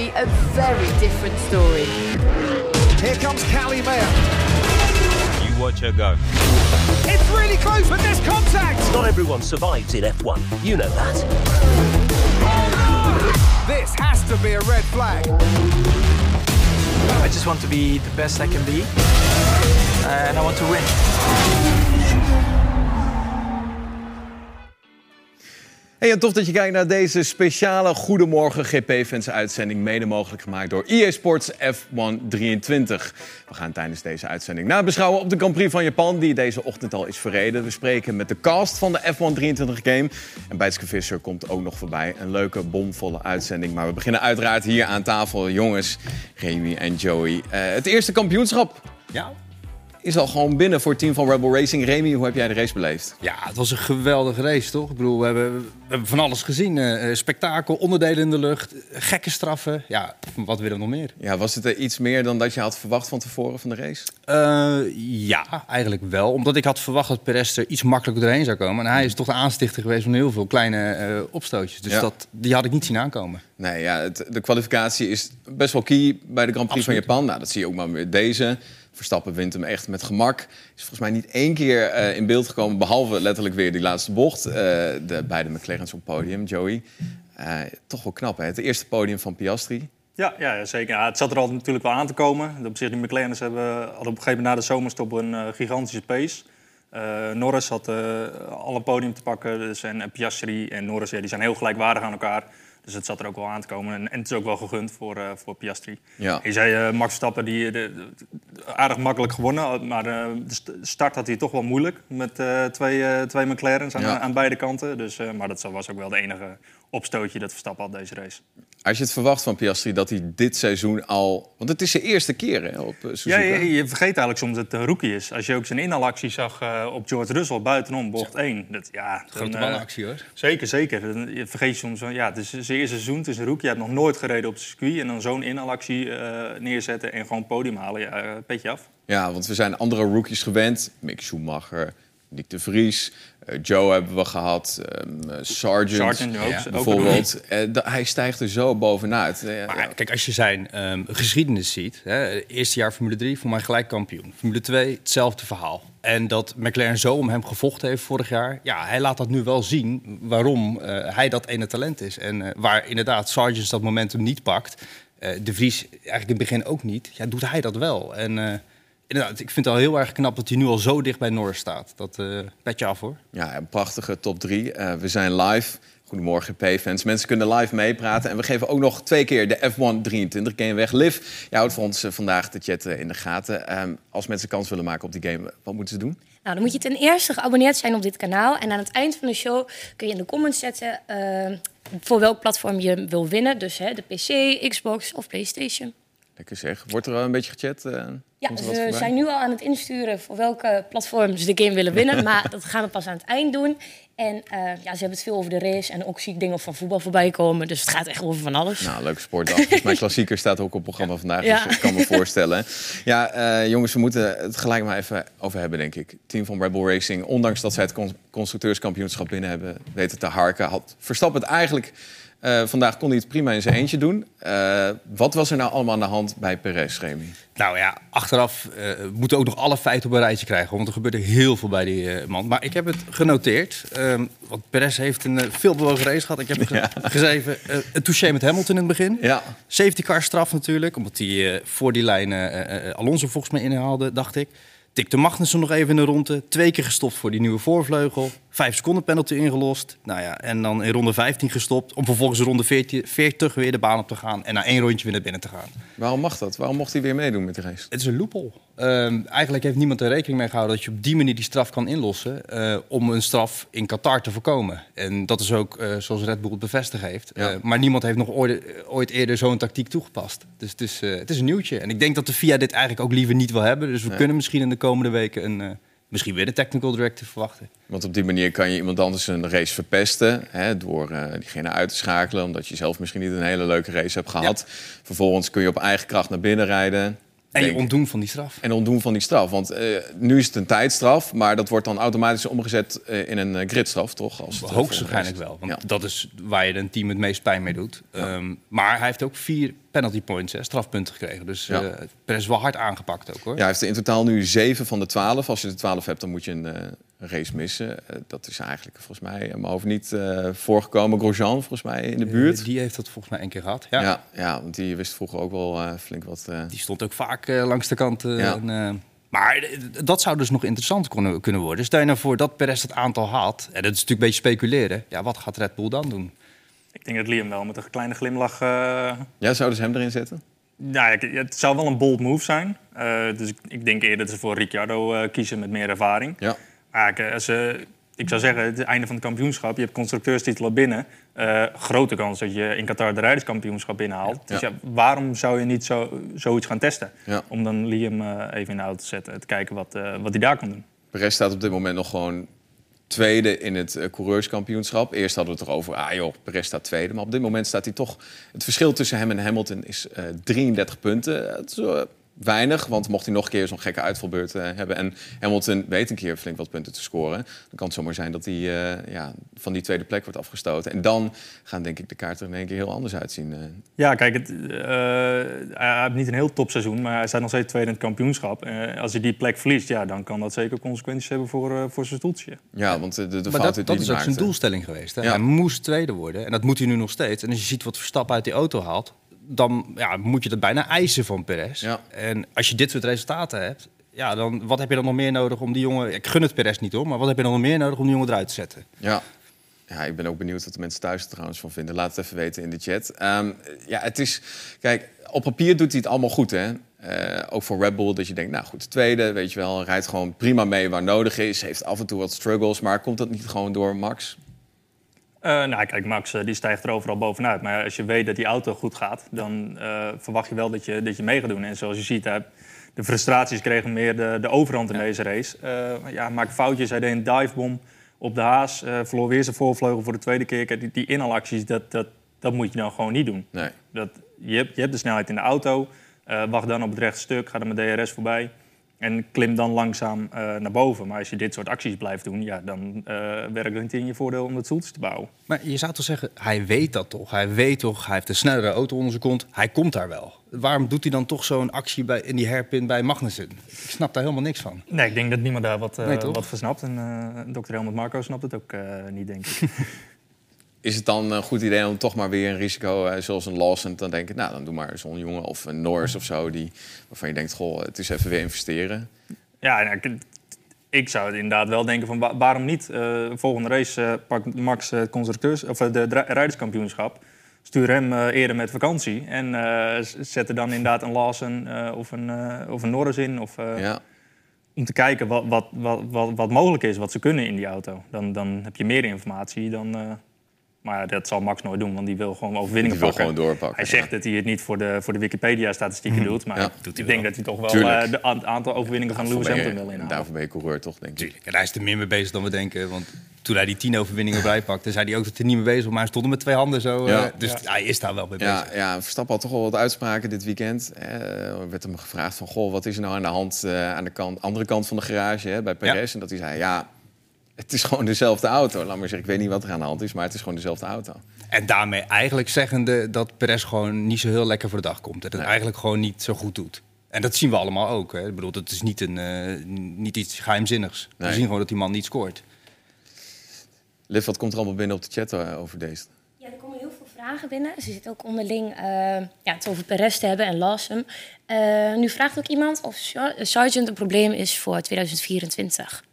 be a very different story. Here comes Callie Mayer. You watch her go. It's really close, but there's contact. Not everyone survives in F1. You know that. This has to be a red flag. I just want to be the best I can be, and I want to win. En tof dat je kijkt naar deze speciale Goedemorgen GP-fans uitzending. Mede mogelijk gemaakt door EA Sports F1 23. We gaan tijdens deze uitzending nabeschouwen op de Grand Prix van Japan... die deze ochtend al is verreden. We spreken met de cast van de F1 23 game. En Bijtske Visser komt ook nog voorbij. Een leuke, bomvolle uitzending. Maar we beginnen uiteraard hier aan tafel. Jongens, Remy en Joey. Eh, het eerste kampioenschap Ja. Is al gewoon binnen voor het team van Rebel Racing. Remy, hoe heb jij de race beleefd? ja, het was een geweldige race, toch? Ik bedoel, we hebben, we hebben van alles gezien. Eh, spektakel, onderdelen in de lucht, gekke straffen. Ja, wat willen we nog meer? Ja, was het er iets meer dan dat je had verwacht van tevoren van de race? Eh, ja, eigenlijk wel. Omdat ik had verwacht dat Perez er iets makkelijker doorheen zou komen. En hij is toch de aanstichter geweest van heel veel kleine opstootjes. Dus Ja. dat, die had ik niet zien aankomen. Nee, ja, het, de kwalificatie is best wel key bij de Grand Prix Absoluut. van Japan. Nou, dat zie je ook maar met deze. Verstappen wint hem echt met gemak. Is volgens mij niet één keer eh, in beeld gekomen, behalve letterlijk weer die laatste bocht. Eh, de beide McLaren's op het podium, Joey. Eh, toch wel knap, hè? Het eerste podium van Piastri. Ja, ja, zeker. Ja, het zat er al natuurlijk wel aan te komen. Op zich, die McLaren's hebben, hadden op een gegeven moment na de zomerstop een gigantische pace. Norris had al een podium te pakken. Dus, en, Piastri en Norris ja, die zijn heel gelijkwaardig aan elkaar. Dus het zat er ook wel aan te komen. En, en het is ook wel gegund voor, voor Piastri. Ja. Je zei eh, Max Verstappen, die, de, de- aardig makkelijk gewonnen. Maar eh, de st- start had hij toch wel moeilijk. Met eh, twee, eh, twee McLaren's aan, Ja. aan beide kanten. Dus, eh, maar dat was ook wel de enige opstootje dat Verstappen had deze race. Als je het verwacht van Piastri dat hij dit seizoen al... Want het is zijn eerste keer hè, op Suzuka. Ja, je, je vergeet eigenlijk soms dat het een rookie is. Als je ook zijn inhaalactie zag op George Russell buitenom, bocht 1. Dat, ja, Grote dan, ballenactie hoor. Zeker, zeker. Dan- Je vergeet soms, van, ja, het is zijn eerste seizoen, het is een rookie. Je hebt nog nooit gereden op het circuit. En dan zo'n inhaalactie eh, neerzetten en gewoon podium halen. Ja, petje af. Ja, want we zijn andere rookies gewend. Mick Schumacher, Nick de Vries, eh, Joe hebben we gehad, eh, Sargent, Sargent ook, Ja, ook een bijvoorbeeld. Eh, hij stijgt er zo bovenuit. Maar ja. kijk, als je zijn ehm, geschiedenis ziet, hè, eerste jaar Formule 3, voor mij gelijk kampioen. Formule 2, hetzelfde verhaal. En dat McLaren zo om hem gevochten heeft vorig jaar, ja, hij laat dat nu wel zien waarom eh, hij dat ene talent is. En eh, waar inderdaad Sargent dat momentum niet pakt, De Vries eigenlijk in het begin ook niet, ja, doet hij dat wel. En eh, ik vind het al heel erg knap dat hij nu al zo dicht bij Norris staat. Dat eh petje af hoor. Ja, een prachtige top 3. we zijn live. Goedemorgen P-fans. Mensen kunnen live meepraten. En we geven ook nog twee keer de F1 23 game weg. Liv, jij houdt voor ons eh, vandaag de chat eh, in de gaten. Ehm, als mensen kans willen maken op die game, wat moeten ze doen? Nou, dan moet je ten eerste geabonneerd zijn op dit kanaal. En aan het eind van de show kun je in de comments zetten eh, voor welk platform je wil winnen. Dus hè, de PC, Xbox of PlayStation. Lekker zeg. Wordt er al een beetje gechat? eh, Ja, ze voorbij? zijn nu al aan het insturen voor welke platform ze de game willen winnen. maar dat gaan we pas aan het eind doen. En eh, ja, ze hebben het veel over de race. En ook zie ik dingen van voetbal voorbij komen. Dus het gaat echt over van alles. Nou, leuke sportdag. Volgens mij klassieker staat ook op het programma vandaag. Ja. Dus ik kan me voorstellen. Ja, eh, jongens, we moeten het gelijk maar even over hebben, denk ik. Het team van Rebel Racing, ondanks dat zij het con- constructeurskampioenschap binnen hebben weten te harken, had Verstappen het eigenlijk. Eh, vandaag kon hij het prima in zijn eentje doen. Eh, wat was er nou allemaal aan de hand bij Perez, Remy? Nou ja, achteraf eh, moeten we ook nog alle feiten op een rijtje krijgen. Want er gebeurde heel veel bij die man. Maar ik heb het genoteerd. Ehm, want Perez heeft een veelbewogen race gehad. Ik heb ge- geschreven eh, een touché met Hamilton in het begin. Ja, Safety car straf natuurlijk. Omdat hij voor die lijn Alonso volgens mij inhaalde, dacht ik. Tikte Magnussen nog even in de ronde. Twee keer gestopt voor die nieuwe voorvleugel. Vijf seconden penalty ingelost. Nou ja, en dan in ronde 15 gestopt. Om vervolgens in ronde 14, 40 weer de baan op te gaan. En na één rondje weer naar binnen te gaan. waarom mag dat? Waarom mocht hij weer meedoen met de race? Het is een loophole. Ehm, eigenlijk heeft niemand er rekening mee gehouden dat je op die manier die straf kan inlossen. eh, om een straf in Qatar te voorkomen. En dat is ook eh, zoals Red Bull het bevestigd heeft. Ja. Eh, maar niemand heeft nog ooit, ooit eerder zo'n tactiek toegepast. Dus het is, eh, het is een nieuwtje. En ik denk dat de FIA dit eigenlijk ook liever niet wil hebben. Dus we kunnen misschien in de komende weken een, eh, misschien weer de technical directive verwachten. Want op die manier kan je iemand anders een race verpesten. Hè, door eh, diegene uit te schakelen. Omdat je zelf misschien niet een hele leuke race hebt gehad. Vervolgens kun je op eigen kracht naar binnen rijden. En je ontdoen van die straf. En ontdoen van die straf. Want eh, nu is het een tijdstraf, maar dat wordt dan automatisch omgezet eh, in een gridstraf, toch? Als het, Hoogstwaarschijnlijk wel. Want dat is waar je een team het meest pijn mee doet. Ehm, maar hij heeft ook vier penalty points, hè, strafpunten gekregen. Dus Ja. eh Perez wel hard aangepakt ook hoor. Ja, hij heeft in totaal nu 7 van de 12. Als je de 12 hebt, dan moet je een eh, race missen. Eh, dat is eigenlijk volgens mij in mijn hoofd niet voorgekomen. Grosjean volgens mij in de buurt. Die heeft dat volgens mij één keer gehad. Ja. ja. Ja, want die wist vroeger ook wel flink wat... Die stond ook vaak langs de kant. Ja. en, maar dat zou dus nog interessant kunnen, kunnen worden. Stel je nou voor dat Perez het aantal haalt. En dat is natuurlijk een beetje speculeren. Ja, wat gaat Red Bull dan doen? Ik denk dat Liam wel met een kleine glimlach... eh, Ja, zouden ze hem erin zetten? Nou, ja, het zou wel een bold move zijn. Eh, dus ik, ik denk eerder dat ze voor Ricciardo eh, kiezen met meer ervaring. Ja. Maar als, ik zou zeggen, het einde van het kampioenschap. Je hebt constructeurstitelen binnen. Grote kans dat je in Qatar de rijderskampioenschap binnenhaalt. Dus Ja. waarom zou je niet zo, zoiets gaan testen? Ja. Om dan Liam even in de auto te zetten. Te kijken wat, wat hij daar kan doen. Perez staat op dit moment nog gewoon tweede in het eh, coureurskampioenschap. Eerst hadden we het erover, ah joh, Perez staat tweede. Maar op dit moment staat hij toch... Het verschil tussen hem en Hamilton is eh 33 punten. Het is eh, weinig, want mocht hij nog een keer zo'n gekke uitvalbeurt eh, hebben... en Hamilton weet een keer flink wat punten te scoren... dan kan het zomaar zijn dat hij eh, ja, van die tweede plek wordt afgestoten. En dan gaan denk ik de kaarten er in één keer heel anders uitzien. eh. Ja, kijk, het, eh, hij heeft niet een heel topseizoen, maar hij staat nog steeds tweede in het kampioenschap. Eh, als hij die plek verliest, ja, dan kan dat zeker consequenties hebben voor, eh, voor zijn stoeltje. Ja, want de, de, de Maar fout dat, die dat hij is ook zijn doelstelling geweest. Hè? Ja. Hij moest tweede worden. En dat moet hij nu nog steeds. En als je ziet wat Verstappen uit die auto haalt... dan ja, moet je dat bijna eisen van Perez. Ja. En als je dit soort resultaten hebt... Ja, dan wat heb je dan nog meer nodig om die jongen... Ik gun het Perez niet hoor, maar wat heb je dan nog meer nodig om die jongen eruit te zetten? Ja. Ja, ik ben ook benieuwd wat de mensen thuis er trouwens van vinden. Laat het even weten in de chat. Ehm, ja, het is... Kijk, op papier doet hij het allemaal goed, hè? Eh, ook voor Red Bull, dat je denkt, nou goed, tweede, weet je wel, rijdt gewoon prima mee waar nodig is. Heeft af en toe wat struggles, maar komt dat niet gewoon door Max? Eh, nou, kijk, Max eh, die stijgt er overal bovenuit. Maar als je weet dat die auto goed gaat, dan eh, verwacht je wel dat je, dat je mee gaat doen. En zoals je ziet, de frustraties kregen meer de, de overhand in deze race. Ja, maakt foutjes. Hij deed een divebom op de haas. verloor weer zijn voorvleugel voor de tweede keer. Kijk, die, die inhalacties, dat, dat, dat moet je dan gewoon niet doen. Nee. Dat, je, hebt, je hebt de snelheid in de auto. wacht dan op het rechte stuk. Ga dan met DRS voorbij. En klim dan langzaam eh, naar boven. Maar als je dit soort acties blijft doen, ja, dan eh, werkt het niet in je voordeel om het stoeltje te bouwen. Maar je zou toch zeggen, hij weet dat toch? Hij weet toch, hij heeft een snellere auto onder zijn kont. Hij komt daar wel. Waarom doet hij dan toch zo'n actie bij, in die hairpin bij Magnussen? Ik snap daar helemaal niks van. Nee, ik denk dat niemand daar wat, eh, Nee, wat van snapt. En dokter Helmut Marco snapt het ook niet, denk ik. Is het dan een goed idee om toch maar weer een risico, eh, zoals een Lawson, dan denk ik, nou dan doe maar zo'n jongen of een Norris of zo, die, waarvan je denkt, goh, het is even weer investeren. ja, nou, ik, ik zou inderdaad wel denken van wa- waarom niet? Eh, volgende race eh, pakt Max het constructeurs, of de rijderskampioenschap. Stuur hem eerder met vakantie. En zet er dan inderdaad een Lawson of, een, of een Norris in. Of, Ja. Om te kijken wat, wat, wat, wat, wat mogelijk is, wat ze kunnen in die auto. Dan, dan heb je meer informatie dan... maar dat zal Max nooit doen, want die wil gewoon overwinningen Die wil pakken. gewoon doorpakken, Hij zegt ja. dat hij het niet voor de, voor de Wikipedia-statistieken doet. Maar Ja, ik doet hij denk dat hij toch wel eh, de a- aantal overwinningen van Lewis Hamilton wil inhalen. Daarvoor ben je coureur toch, denk ik. Tuurlijk. En hij is er meer mee bezig dan we denken. Want toen hij die tien overwinningen erbij pakte, zei hij ook dat hij er niet mee bezig was. Maar hij stond er met twee handen zo. eh, Ja. dus hij is daar wel mee Ja, bezig. ja, Verstappen had toch wel wat uitspraken dit weekend. Eh, Er werd hem gevraagd van, goh, wat is er nou aan de hand eh, aan de kant, andere kant van de garage hè, bij Perez? En dat hij zei, ja, het is gewoon dezelfde auto. Laat maar zeggen, ik weet niet wat er aan de hand is, maar het is gewoon dezelfde auto. En daarmee eigenlijk zeggende dat Perez gewoon niet zo heel lekker voor de dag komt. Dat het Nee. eigenlijk gewoon niet zo goed doet. En dat zien we allemaal ook. Hè. Ik bedoel, het is niet, een, eh, niet iets geheimzinnigs. Nee. We zien gewoon dat die man niet scoort. Liv, wat komt er allemaal binnen op de chat eh, over deze? Ja, er komen heel veel vragen binnen. Ze zitten ook onderling eh, ja, het over Perez te hebben en Lawson. Eh, nu vraagt ook iemand of Sargent een probleem is voor 2024.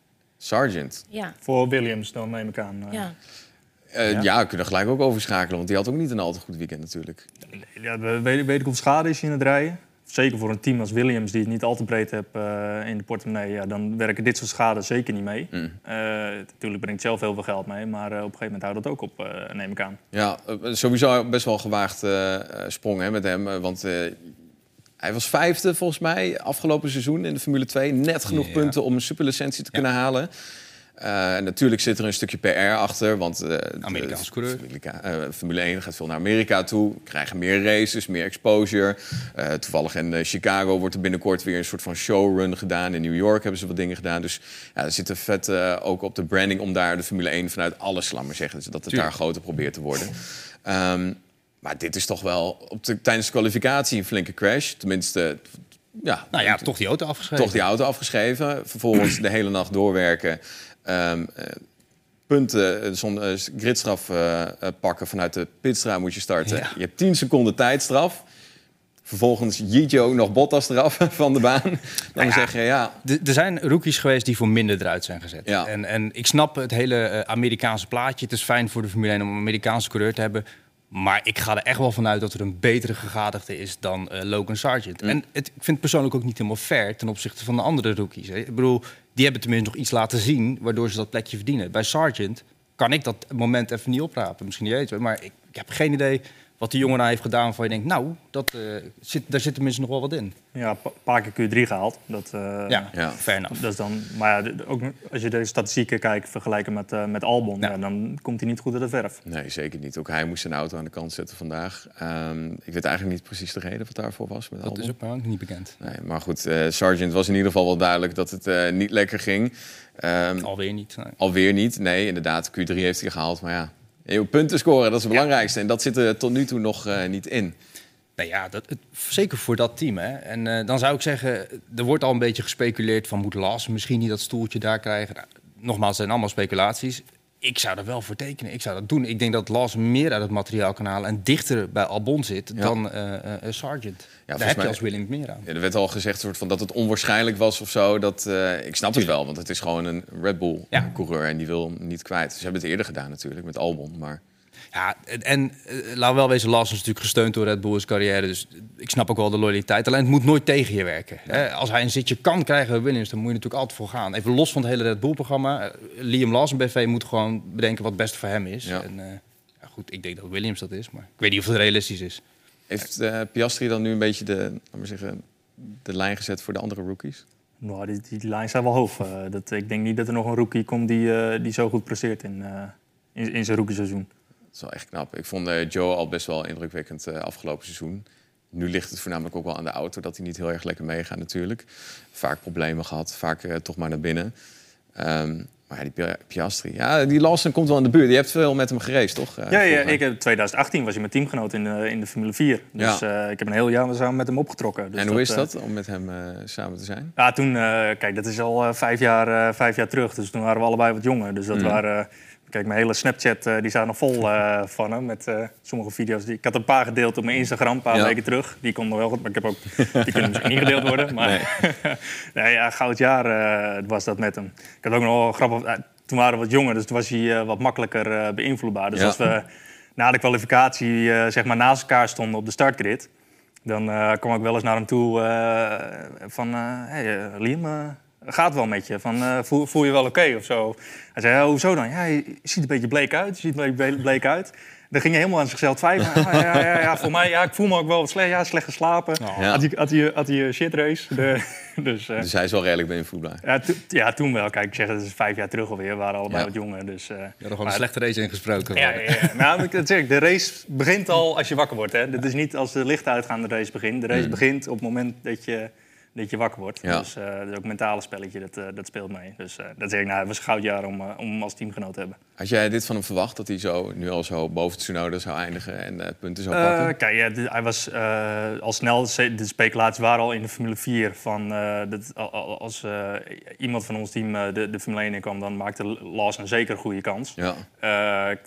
Sergeant. Ja, Voor Williams, dan neem ik aan. eh. ja. Eh, ja. we kunnen gelijk ook overschakelen, want die had ook niet een al te goed weekend natuurlijk. Ja, we- weet, weet ik hoeveel schade is in het rijden? Zeker voor een team als Williams, die het niet al te breed heeft eh, in de portemonnee. Ja, dan werken dit soort schade zeker niet mee. Mm. Eh, natuurlijk brengt zelf heel veel geld mee, maar op een gegeven moment houdt dat ook op, eh, neem ik aan. Ja, sowieso best wel een gewaagd sprong hè, met hem. want eh, hij was vijfde volgens mij afgelopen seizoen in de Formule 2. Net genoeg Ja. punten om een superlicentie te kunnen halen. Eh, natuurlijk zit er een stukje PR achter, want Amerikaanse de- coureur. Amerika- Formule 1 gaat veel naar Amerika toe, krijgen meer races, meer exposure. Eh, toevallig in Chicago wordt er binnenkort weer een soort van showrun gedaan. In New York hebben ze wat dingen gedaan. Dus ja, er zit er vet ook op de branding om daar de Formule 1 vanuit alles, laat maar zeggen, dus dat het Tuurlijk. daar groter probeert te worden. Ehm, maar dit is toch wel op de, tijdens de kwalificatie een flinke crash. Tenminste, ja, Nou ja, toch die auto afgeschreven. toch die auto afgeschreven. Vervolgens de hele nacht doorwerken. Eh, punten, eh, zo'n eh, gridstraf pakken vanuit de pitstraat moet je starten. Ja. Je hebt 10 seconden tijdstraf. Vervolgens ook nog Bottas eraf van de baan. Dan Nou ja, zeg je ja, Er zijn rookies geweest die voor minder eruit zijn gezet. Ja. En, en ik snap het hele Amerikaanse plaatje. Het is fijn voor de Formule 1 om een Amerikaanse coureur te hebben. Maar ik ga er echt wel vanuit dat er een betere gegadigde is dan eh, Logan Sargent. En het, ik vind het persoonlijk ook niet helemaal fair ten opzichte van de andere rookies. Hè. Ik bedoel, die hebben tenminste nog iets laten zien waardoor ze dat plekje verdienen. Bij Sargent kan ik dat moment even niet oprapen. Misschien niet weten, maar ik, ik heb geen idee wat die jongen nou heeft gedaan waarvan je denkt, nou, dat, eh, zit, daar zit tenminste nog wel wat in. Ja, een paar keer Q3 gehaald. Dat, eh, Ja, Ja. fair enough. Dat is dan, maar ja, ook als je de statistieken kijkt, vergelijken met, eh, met Albon, Ja. ja, dan komt hij niet goed uit de verf. nee, zeker niet. Ook hij moest zijn auto aan de kant zetten vandaag. Ehm, ik weet eigenlijk niet precies de reden wat daarvoor was met Dat Albon. is ook niet bekend. Nee, maar goed, eh Sargent was in ieder geval wel duidelijk dat het eh, niet lekker ging. Ehm, Alweer niet. nee. Alweer niet. Nee, inderdaad. Q3 heeft hij gehaald. Maar ja, je moet punten scoren, dat is het belangrijkste. En dat zit er tot nu toe nog eh, niet in. Nou ja, dat, het, zeker voor dat team. Hè. En eh, dan zou ik zeggen, er wordt al een beetje gespeculeerd van moet Lars misschien niet dat stoeltje daar krijgen. Nou, nogmaals, het zijn allemaal speculaties. Ik zou er wel voor tekenen. Ik zou dat doen. Ik denk dat Lars meer uit het materiaal kan halen en dichter bij Albon zit Ja. dan eh eh, eh, Sargent. volgens Daar heb mij- je als Williams meer aan. Ja, er werd al gezegd soort van dat het onwaarschijnlijk was of zo. Dat, eh, ik snap het wel, want het is gewoon een Red Ja. Bull-coureur en die wil hem niet kwijt. Ze hebben het eerder gedaan natuurlijk met Albon. Maar Ja, en, en laten we wel wezen, Lars is natuurlijk gesteund door Red Bull in zijn carrière. Dus ik snap ook wel de loyaliteit. Alleen het moet nooit tegen je werken. Hè. Als hij een zitje kan krijgen bij Williams, dan moet je natuurlijk altijd voor gaan. Even los van het hele Red Bull-programma. eh, Liam Lawson BV moet gewoon bedenken wat het beste voor hem is. Ja. En, eh, ja, goed, ik denk dat Williams dat is, maar ik weet niet of het realistisch is. heeft eh, Piastri dan nu een beetje de, laten we zeggen, de lijn gezet voor de andere rookies? Nou, die, die lijn zijn wel hoog. Dat, ik denk niet dat er nog een rookie komt die, eh, die zo goed presteert in, eh, in, in zijn rookieseizoen. Dat is wel echt knap. Ik vond eh, Joe al best wel indrukwekkend eh, afgelopen seizoen. Nu ligt het voornamelijk ook wel aan de auto dat hij niet heel erg lekker meegaat natuurlijk. Vaak problemen gehad, vaak eh, toch maar naar binnen. Ehm, maar ja, die Pi- Piastri, ja, die Lawson komt wel in de buurt. Je hebt veel met hem geraced, toch? Ja, ja, ik heb 2018 was hij mijn teamgenoot in de, in de Formule 4. Dus Ja. ik heb een heel jaar samen met hem opgetrokken. Dus en hoe is dat om met hem samen te zijn? Ja, toen, kijk, dat is al vijf, jaar, vijf jaar terug. Dus toen waren we allebei wat jonger. Dus dat Mm. waren. Kijk, mijn hele Snapchat eh, die staat nog vol eh, van hem. Met eh, sommige video's. Die, ik had een paar gedeeld op mijn Instagram een paar Ja. weken terug. Die konden wel goed, maar ik heb ook. Die kunnen misschien niet gedeeld worden. Maar nee. ja, goud jaar was dat met hem. Ik had ook nog wel grappig. toen waren we wat jonger, dus toen was hij wat makkelijker beïnvloedbaar. Dus Ja. als we na de kwalificatie zeg maar naast elkaar stonden op de startgrid. Dan kwam ik wel eens naar hem toe van... hey, Liam, gaat wel met je? Van, eh, voel, voel je wel oké of zo? Hij zei, "Ja, hoezo dan? Ja, je ziet een beetje bleek uit. Je ziet een beetje bleek uit. Dan ging hij helemaal aan zichzelf twijfelen. Ah, ja, ja, ja, voor mij, ja, ik voel me ook wel wat slecht, ja, slecht geslapen. Ja. Had hij had hij- had hij een shit race. De, dus, eh, Dus hij is wel redelijk beïnvloedbaar. ja, to- ja, toen wel. Kijk, ik zeg, het is vijf jaar terug alweer. We waren allebei Ja. wat jonger. Dus, eh, Je had er gewoon maar- een slechte race ingesproken. ja, ja, ja. Nou, dat zeg ik, de race begint al als je wakker wordt. Hè. Dit is niet als de lichten uitgaan de race begint. De race begint op het moment dat je, dat je wakker wordt. Ja. Dus dat is ook mentale spelletje, dat, eh, dat speelt mee. Dus eh, dat zeg ik, nou, het was een goud jaar om, om hem als teamgenoot te hebben. Had jij dit van hem verwacht, dat hij zo, nu al zo boven Tsunoda zou eindigen en punten zou pakken? kijk, ja, dit- hij was al snel, de speculaties waren al in de Formule 4. Van, dat, al- al- als iemand van ons team de, de Formule 1 in kwam, dan maakte zeker een goede kans. Ja.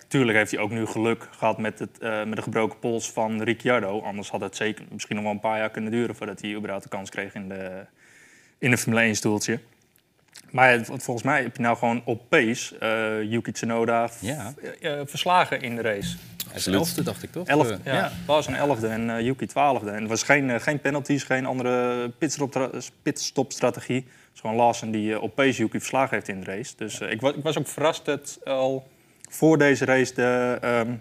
Tuurlijk heeft hij ook nu geluk gehad met, het, met de gebroken pols van Ricciardo. Anders had het zeker misschien nog wel een paar jaar kunnen duren voordat hij überhaupt de kans kreeg in de, in de Formule 1 stoeltje. Maar volgens mij heb je nou gewoon op pace eh Yuki Tsunoda Ja. eh, eh, verslagen in de race. Hij elfde, dacht ik toch? Elf, Eh, ja, was een elfde en eh, Yuki twaalfde. En er was geen, eh, geen penalties, geen andere pitstop- pitstopstrategie. Het is gewoon Lawson die eh, op pace Yuki verslagen heeft in de race. Dus eh, ik, was, ik was ook verrast dat al voor deze race de, ehm,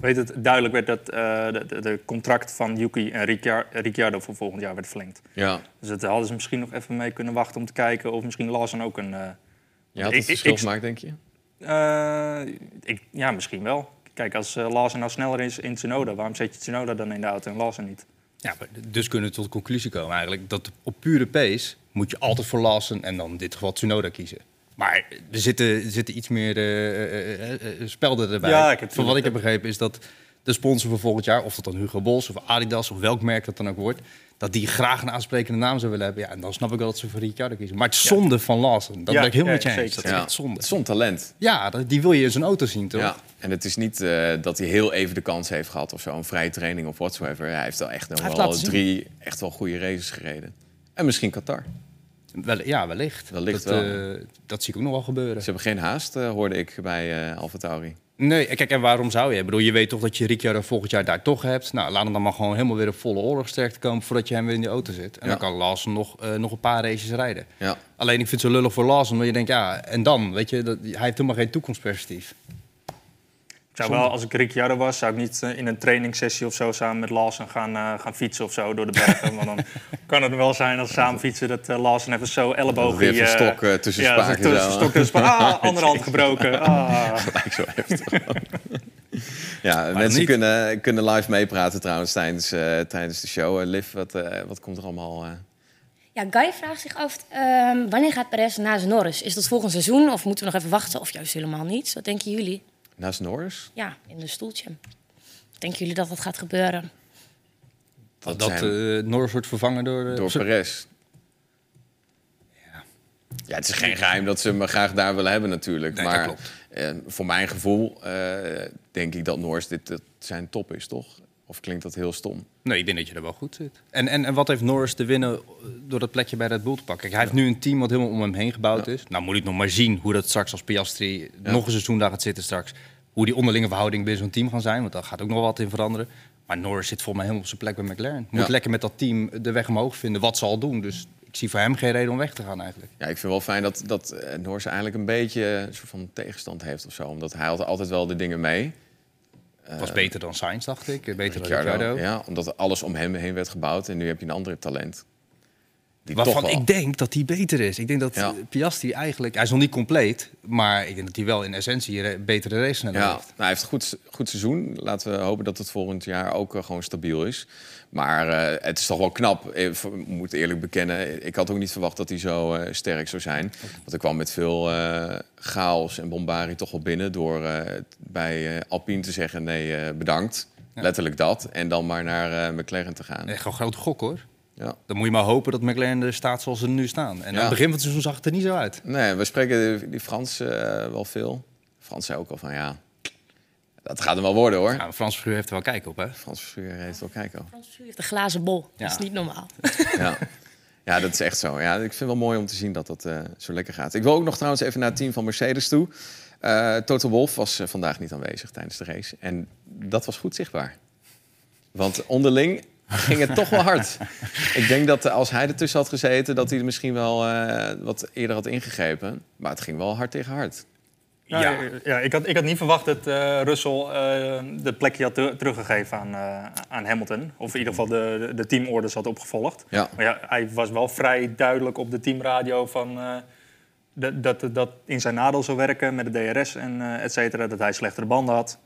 weet het, duidelijk werd dat eh, de, de, de contract van Yuki en Ricciar- Ricciardo voor volgend jaar werd verlengd. ja. Dus dat hadden ze misschien nog even mee kunnen wachten om te kijken of misschien Lawson ook een, eh, Je had Ik- het verschil ik- gemaakt, denk je? Eh, ik, ja, misschien wel. Kijk, als uh, Larsen nou sneller is in Tsunoda, waarom zet je Tsunoda dan in de auto en Larsen niet? Ja, dus kunnen we tot de conclusie komen eigenlijk dat op pure pace moet je altijd voor Lawson en dan in dit geval Tsunoda kiezen. Maar er zitten, er zitten iets meer eh, spelden erbij. Ja, ik heb- Van wat ik heb begrepen is dat de sponsor voor volgend jaar, of dat dan Hugo Boss of Adidas of welk merk dat dan ook wordt, dat die graag een aansprekende naam zou willen hebben. Ja, en dan snap ik wel dat ze voor Ricciardo kiezen. Maar het is zonde van Lawson. Dat Ja, ben ik helemaal ja, met je eens. zeker. Dat is echt zonde. Het is zo'n talent. Ja, dat- die wil je in zijn auto zien, toch? Ja. En het is niet eh, dat hij heel even de kans heeft gehad of zo, een vrije training of whatsoever. Hij heeft wel echt nog Hij heeft wel drie echt wel goede races gereden. En misschien Qatar. Wel, ja, wellicht. Wellicht dat, wel. eh, dat zie ik ook nog wel gebeuren. Ze hebben geen haast, eh, hoorde ik bij Alfa Tauri. Nee, kijk, en waarom zou je? Ik bedoel, je weet toch dat je Ricciardo volgend jaar daar toch hebt. Nou, laat hem dan maar gewoon helemaal weer op volle oorlogsterkte komen... voordat je hem weer in die auto zit. En Ja. dan kan Lawson nog, nog een paar races rijden. Ja. Alleen, ik vind het zo lullig voor Lawson, want je denkt... ja, en dan, weet je, dat, hij heeft helemaal geen toekomstperspectief. Ik zou wel, als ik Ricciardo was, zou ik niet eh, in een trainingssessie of zo samen met Larsen gaan, eh, gaan fietsen of zo door de bergen. Want dan kan het wel zijn als ze samen fietsen dat eh Larsen even zo elleboog Weer van stok, eh, tussen ja, spaken tussen zo. stok tussen spaken. Ah, andere hand gebroken. Ah. Dat zo heftig. ja, dat mensen kunnen, kunnen live meepraten trouwens tijdens, eh, tijdens de show. Liv, wat, eh, wat komt er allemaal... eh, Ja, Guy vraagt zich af, ehm, wanneer gaat Perez na zijn Norris? Is dat volgend seizoen of moeten we nog even wachten? Of juist helemaal niet? Wat denken jullie? Naast Norris? Ja, in een stoeltje. Denken jullie dat dat gaat gebeuren? Dat Dat zijn- eh Norris wordt vervangen door... eh, Door Perez. Ja, het is geen geheim dat ze hem graag daar willen hebben natuurlijk. Nee, maar klopt. eh, voor mijn gevoel eh, denk ik dat Norris dit dat zijn top is, toch? Of klinkt dat heel stom? Nee, ik denk dat je er wel goed zit. En, en, en wat heeft Norris te winnen door dat plekje bij Red Bull te pakken? Kijk, hij heeft nu een team wat helemaal om hem heen gebouwd is. Nou moet ik nog maar zien hoe dat straks als Piastri nog een seizoen daar gaat zitten straks. Hoe die onderlinge verhoudingen binnen zo'n team gaan zijn. Want daar gaat ook nog wat in veranderen. Maar Norris zit volgens mij helemaal op zijn plek bij McLaren. Moet Ja. lekker met dat team de weg omhoog vinden. Wat ze al doen. Dus ik zie voor hem geen reden om weg te gaan eigenlijk. Ja, ik vind wel fijn dat, dat eh, Norris eigenlijk een beetje een soort van tegenstand heeft of zo. Omdat hij had altijd wel de dingen mee. Het was beter dan Sainz, dacht ik. Beter dan Ricciardo. Ja, omdat alles om hem heen werd gebouwd. En nu heb je een andere talent. Die Waarvan ik denk dat hij beter is. Ik denk dat Ja. eh, Piastri eigenlijk... Hij is nog niet compleet. Maar ik denk dat hij wel in essentie een betere race Ja, heeft. nou, hij heeft een goed, goed seizoen. Laten we hopen dat het volgend jaar ook eh, gewoon stabiel is. Maar eh, het is toch wel knap. Ik moet eerlijk bekennen, ik had ook niet verwacht dat hij zo eh, sterk zou zijn. Want ik kwam met veel eh, chaos en bombardie toch wel binnen... door eh, bij eh, Alpine te zeggen nee, eh, bedankt. Letterlijk dat. En dan maar naar eh, McLaren te gaan. Echt gewoon grote gok, hoor. Ja. Dan moet je maar hopen dat McLaren er staat zoals ze nu staan. En aan het begin van het seizoen zag het er niet zo uit. Nee, we spreken die Frans eh, wel veel. Frans zei ook al van ja, dat gaat hem wel worden hoor. Ja, Frans Verschuur heeft er wel kijk op, hè? Frans Verschuur heeft wel kijken. over. Frans Verschuur heeft een glazen bol. Ja. Dat is niet normaal. Ja. ja, dat is echt zo. Ja, ik vind het wel mooi om te zien dat dat eh, zo lekker gaat. Ik wil ook nog trouwens even naar het team van Mercedes toe. Eh Toto Wolff was vandaag niet aanwezig tijdens de race. En dat was goed zichtbaar. Want onderling ging het toch wel hard. Ik denk dat eh, als hij ertussen had gezeten... dat hij misschien wel eh, wat eerder had ingegrepen. Maar het ging wel hard tegen hard. Ja, Ja. ja. ik, had, ik had niet verwacht dat eh Russell eh, de plekje had ter- teruggegeven aan, eh, aan Hamilton. Of in ieder geval de, de, de teamorders had opgevolgd. Ja. Maar ja, hij was wel vrij duidelijk op de teamradio van... eh, dat, dat, dat in zijn nadeel zou werken met de DRS en eh et cetera. Dat hij slechtere banden had.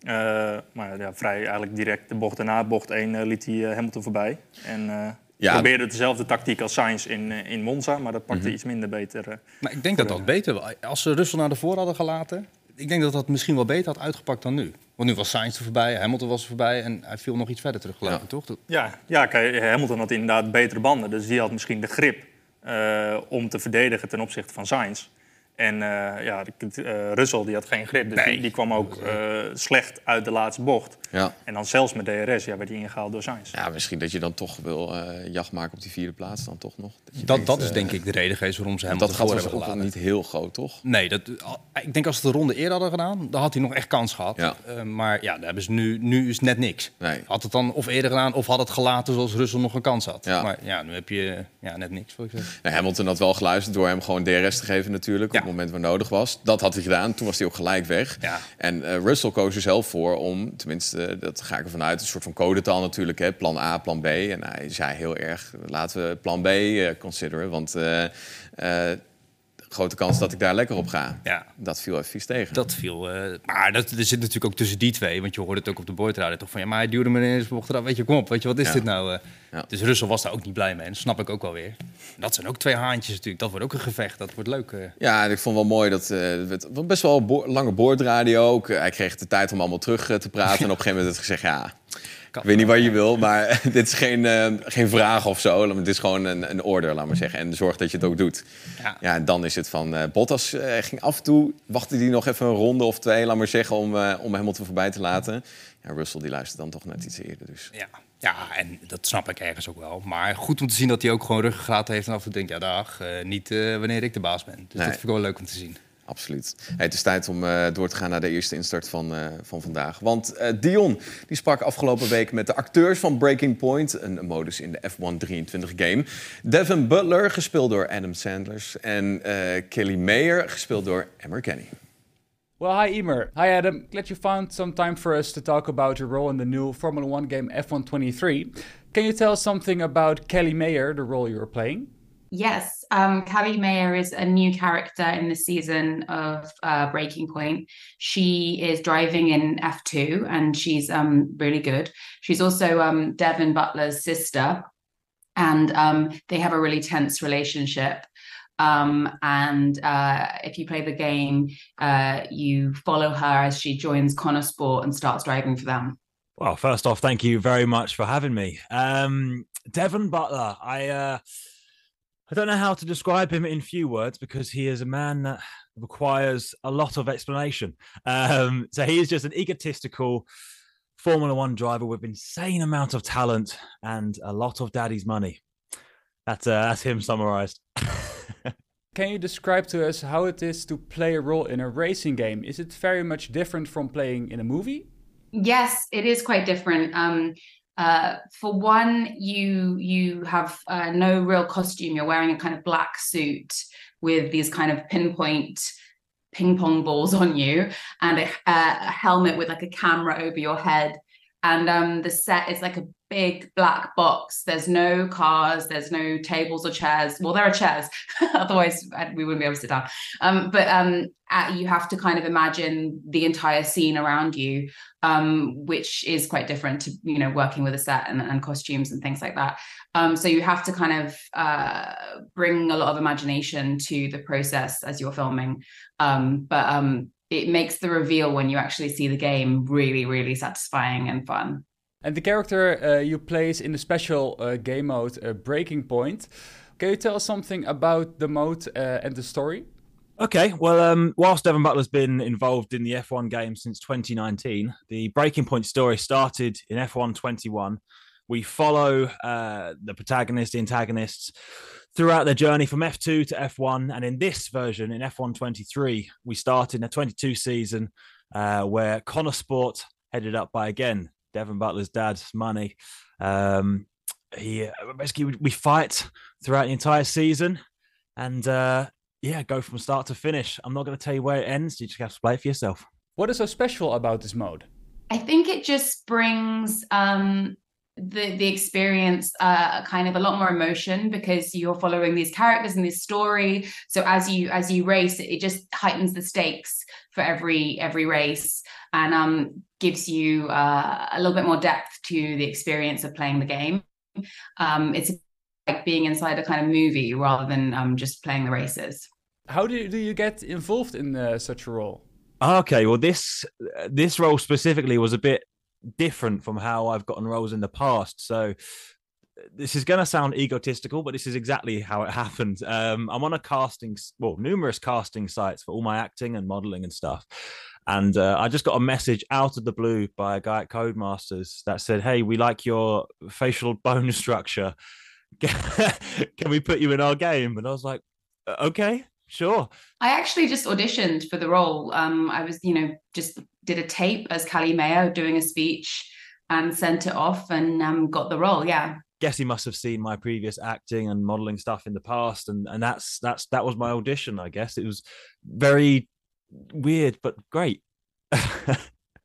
Eh, maar ja, vrij eigenlijk direct de bocht daarna, bocht 1, eh, liet hij eh, Hamilton voorbij. En eh, Ja. probeerde dezelfde tactiek als Sainz in, in Monza. Maar dat Mhm. pakte iets minder beter. eh. Maar ik denk dat dat beter was. Als ze Russell naar de voor hadden gelaten... Ik denk dat dat misschien wel beter had uitgepakt dan nu. Want nu was Sainz er voorbij, Hamilton was er voorbij... en hij viel nog iets verder terug, geloof Ja. ik, toch? Dat- Ja, ja kijk, Hamilton had inderdaad betere banden. Dus die had misschien de grip eh, om te verdedigen ten opzichte van Sainz. En eh, ja, de- eh, Russell die had geen grip. Dus Nee. die, die kwam ook eh, slecht uit de laatste bocht. Ja. En dan zelfs met DRS ja, werd hij ingehaald door Sainz. ja, misschien dat je dan toch wil eh, jacht maken op die vierde plaats dan toch nog. Dat, denkt, dat is denk ik de reden geweest waarom ze Hamilton Dat was hebben ook gelaten. niet heel groot, toch? Nee, dat, ik denk als ze de ronde eerder hadden gedaan, dan had hij nog echt kans gehad. Ja. Eh, maar ja, daar hebben ze nu, nu is het net niks. Nee. Had het dan of eerder gedaan of had het gelaten zoals Russell nog een kans had. Ja. Maar ja, nu heb je ja, net niks. Wil ik zeggen. Nou, Hamilton had wel geluisterd door hem gewoon DRS te geven natuurlijk. Ja. Moment waar nodig was. Dat had hij gedaan. Toen was hij ook gelijk weg. Ja. En eh, Russell koos er zelf voor om, tenminste, eh, dat ga ik ervan uit, een soort van codetaal natuurlijk. Hè, plan A, plan B. En hij zei heel erg, laten we plan B eh, consideren. Want grote kans dat ik daar lekker op ga. Ja. Dat viel even vies tegen. Dat viel. eh, maar dat, er zit natuurlijk ook tussen die twee. Want je hoorde het ook op de boordradio toch van ja, maar hij duwde me ineens bocht eraf. Weet je, kom op, weet je, wat is Ja. dit nou? eh? Ja. Dus Russell was daar ook niet blij mee. En dat snap ik ook wel weer. Dat zijn ook twee haantjes natuurlijk. Dat wordt ook een gevecht. Dat wordt leuk. eh. Ja, en ik vond wel mooi dat het was best wel een bo- lange boordradio ook. Hij kreeg de tijd om allemaal terug te praten. En op een gegeven moment hij gezegd, ja, ik weet niet wat je wil, maar dit is geen, eh, geen vraag of zo. Het is gewoon een, een order, laat maar zeggen. En zorg dat je het ook doet. Ja. Ja, en dan is het van eh, Bottas eh, ging af en toe, wachtte hij nog even een ronde of twee, laat maar zeggen, om, eh, om Hamilton voorbij te laten. Ja, Russell die luistert dan toch net iets eerder. Dus. Ja. ja, en dat snap ik ergens ook wel. Maar goed om te zien dat hij ook gewoon ruggengraat heeft. En af en toe denkt, ja dag, niet wanneer ik de baas ben. Dus Nee. dat vind ik wel leuk om te zien. Absoluut. Het is tijd om eh, door te gaan naar de eerste instart van, eh, van vandaag. Want eh, Dion die sprak afgelopen week met de acteurs van Breaking Point, een modus in de F1 23 game. Devin Butler, gespeeld door Adam Sanders. En Kelly Mayer, gespeeld door Emmer Kenny. Well, hi Emer. Hi Adam. Glad you found some time for us to talk about your role in the new Formula One game F123. Can you tell us something about Kelly Mayer, the role you were playing? Yes, um, Mayer is a new character in the season of uh, Breaking Point. She is driving in F2 and she's um, really good. She's also um, Devin Butler's sister, and um, they have a really tense relationship. Um, and uh, if you play the game, uh, you follow her as she joins Connor Sport and starts driving for them. Well, first off, thank you very much for having me. Um, Devon Butler, I uh, I don't know how to describe him in few words because he is a man that requires a lot of explanation. Um, so he is just an egotistical Formula One driver with insane amount of talent and a lot of daddy's money. That's uh, that's him summarized. Can you describe to us how it is to play a role in a racing game? Is it very much different from playing in a movie? Yes, it is quite different. Um, uh, for one, you you have uh, no real costume. You're wearing a kind of black suit with these kind of pinpoint ping pong balls on you, and a, a helmet with like a camera over your head. And um, the set is like a big black box. There's no cars. There's no tables or chairs. Well, there are chairs. Otherwise, we wouldn't be able to sit down. Um, but um, uh, you have to kind of imagine the entire scene around you um, which is quite different to you know working with a set and, and costumes and things like that. Um, so you have to kind of uh, bring a lot of imagination to the process as you're filming, um, but um, it makes the reveal when you actually see the game really, really satisfying and fun. And the character uh, you plays in the special uh, game mode uh, Breaking Point. Can you tell us something about the mode uh, and the story? Okay, well, um, whilst Devon Butler's been involved in the F1 game since 2019, the Breaking Point story started in F1 21. We follow uh, the protagonist, the antagonists throughout their journey from F2 to F1. And in this version, in F1 23, we start in a 22 season uh, where Connor Sport, headed up by again Devon Butler's dad's money, um, he uh, basically we- we fight throughout the entire season. And uh, yeah, go from start to finish. I'm not going to tell you where it ends. You just have to play it for yourself. What is so special about this mode? I think it just brings um, the the experience uh, kind of a lot more emotion because you're following these characters and this story. So as you as you race, it, it just heightens the stakes for every every race and um, gives you uh, a little bit more depth to the experience of playing the game. Um, it's like being inside a kind of movie rather than um, just playing the races. How do you, do you get involved in uh, such a role? Okay, well this this role specifically was a bit different from how I've gotten roles in the past. So this is going to sound egotistical, but this is exactly how it happened. Um, I'm on a casting, well, numerous casting sites for all my acting and modeling and stuff. And uh, I just got a message out of the blue by a guy at Codemasters that said, "Hey, we like your facial bone structure. Can we put you in our game?" And I was like, "Uh, "Okay, sure." I actually just auditioned for the role. Um, I was, you know, just did a tape as Callie Mayo doing a speech and sent it off and um, got the role. Yeah. guess he must have seen my previous acting and modeling stuff in the past and and that's that's that was my audition i guess it was very weird but great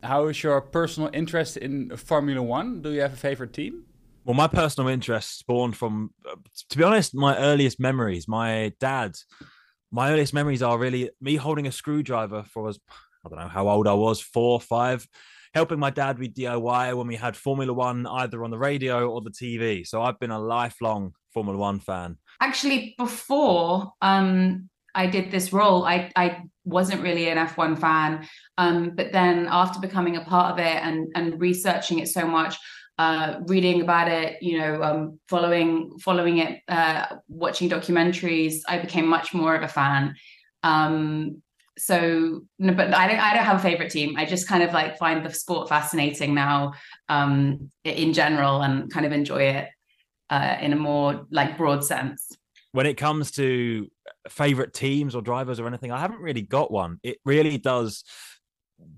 How is your personal interest in Formula One? Do you have a favorite team? well my personal interest spawned from uh, to be honest my earliest memories my dad my earliest memories are really me holding a screwdriver for us. I don't know how old I was, four, or five, helping my dad with DIY when we had Formula One either on the radio or the TV. So I've been a lifelong Formula One fan. Actually, before um, I did this role, I, I wasn't really an F1 fan. Um, but then after becoming a part of it and, and researching it so much, uh, reading about it, you know, um, following following it, uh, watching documentaries, I became much more of a fan. Um, so, no, but I don't I don't have a favorite team. I just kind of like find the sport fascinating now um, in general and kind of enjoy it uh, in a more like broad sense. When it comes to favorite teams or drivers or anything, I haven't really got one. It really does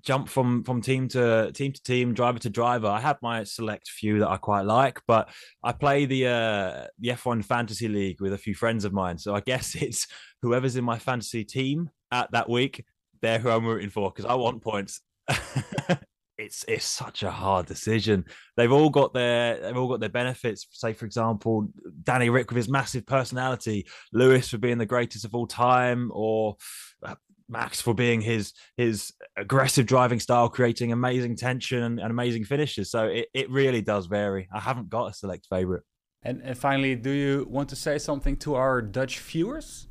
jump from from team to team to team, driver to driver. I have my select few that I quite like, but I play the uh, the F1 fantasy league with a few friends of mine. So I guess it's whoever's in my fantasy team at that week, they're who I'm rooting for because I want points. it's it's such a hard decision. They've all got their they've all got their benefits. Say for example, Danny Rick with his massive personality, Lewis for being the greatest of all time, or uh, Max for being his his aggressive driving style, creating amazing tension and, and amazing finishes. So it, it really does vary. I haven't got a select favorite. And, and finally, do you want to say something to our Dutch viewers?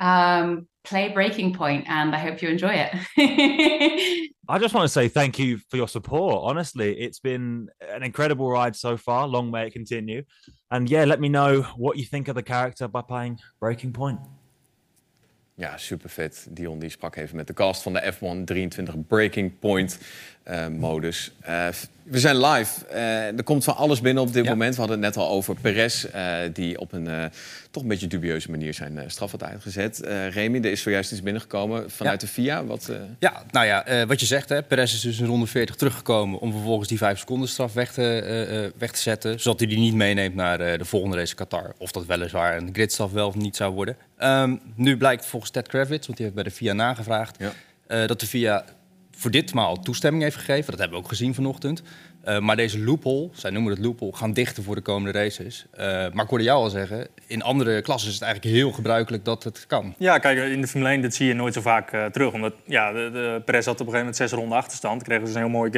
Um, play Breaking Point, and I hope you enjoy it. I just want to say thank you for your support. Honestly, it's been an incredible ride so far. Long may it continue. And yeah, let me know what you think of the character by playing Breaking Point. Ja, super vet. Dion die sprak even met de cast van de F1 23 Breaking Point uh, modus. Uh, we zijn live. Uh, er komt van alles binnen op dit ja. moment. We hadden het net al over Perez, die op een toch een beetje dubieuze manier zijn straf had uitgezet. Remy, er is zojuist iets binnengekomen vanuit ja. de FIA. Wat, Ja, nou ja, wat je zegt, hè, Perez is dus in ronde 40 teruggekomen om vervolgens die 5 seconden straf weg te, weg te zetten. Zodat hij die niet meeneemt naar de volgende race Qatar. Of dat weliswaar een gridstraf wel of niet zou worden. Um, nu blijkt volgens Ted Kravitz, want die heeft bij de FIA nagevraagd, ja. dat de FIA voor ditmaal toestemming heeft gegeven. Dat hebben we ook gezien vanochtend. Uh, maar deze loophole, zij noemen het loophole, gaan dichten voor de komende races. Uh, maar ik hoorde jou al zeggen, in andere klassen is het eigenlijk heel gebruikelijk dat het kan. Ja, kijk, in de Formule 1 dat zie je nooit zo vaak uh, terug. Omdat ja, de, de Perez had op een gegeven moment zes ronden achterstand. Kregen dus een heel mooi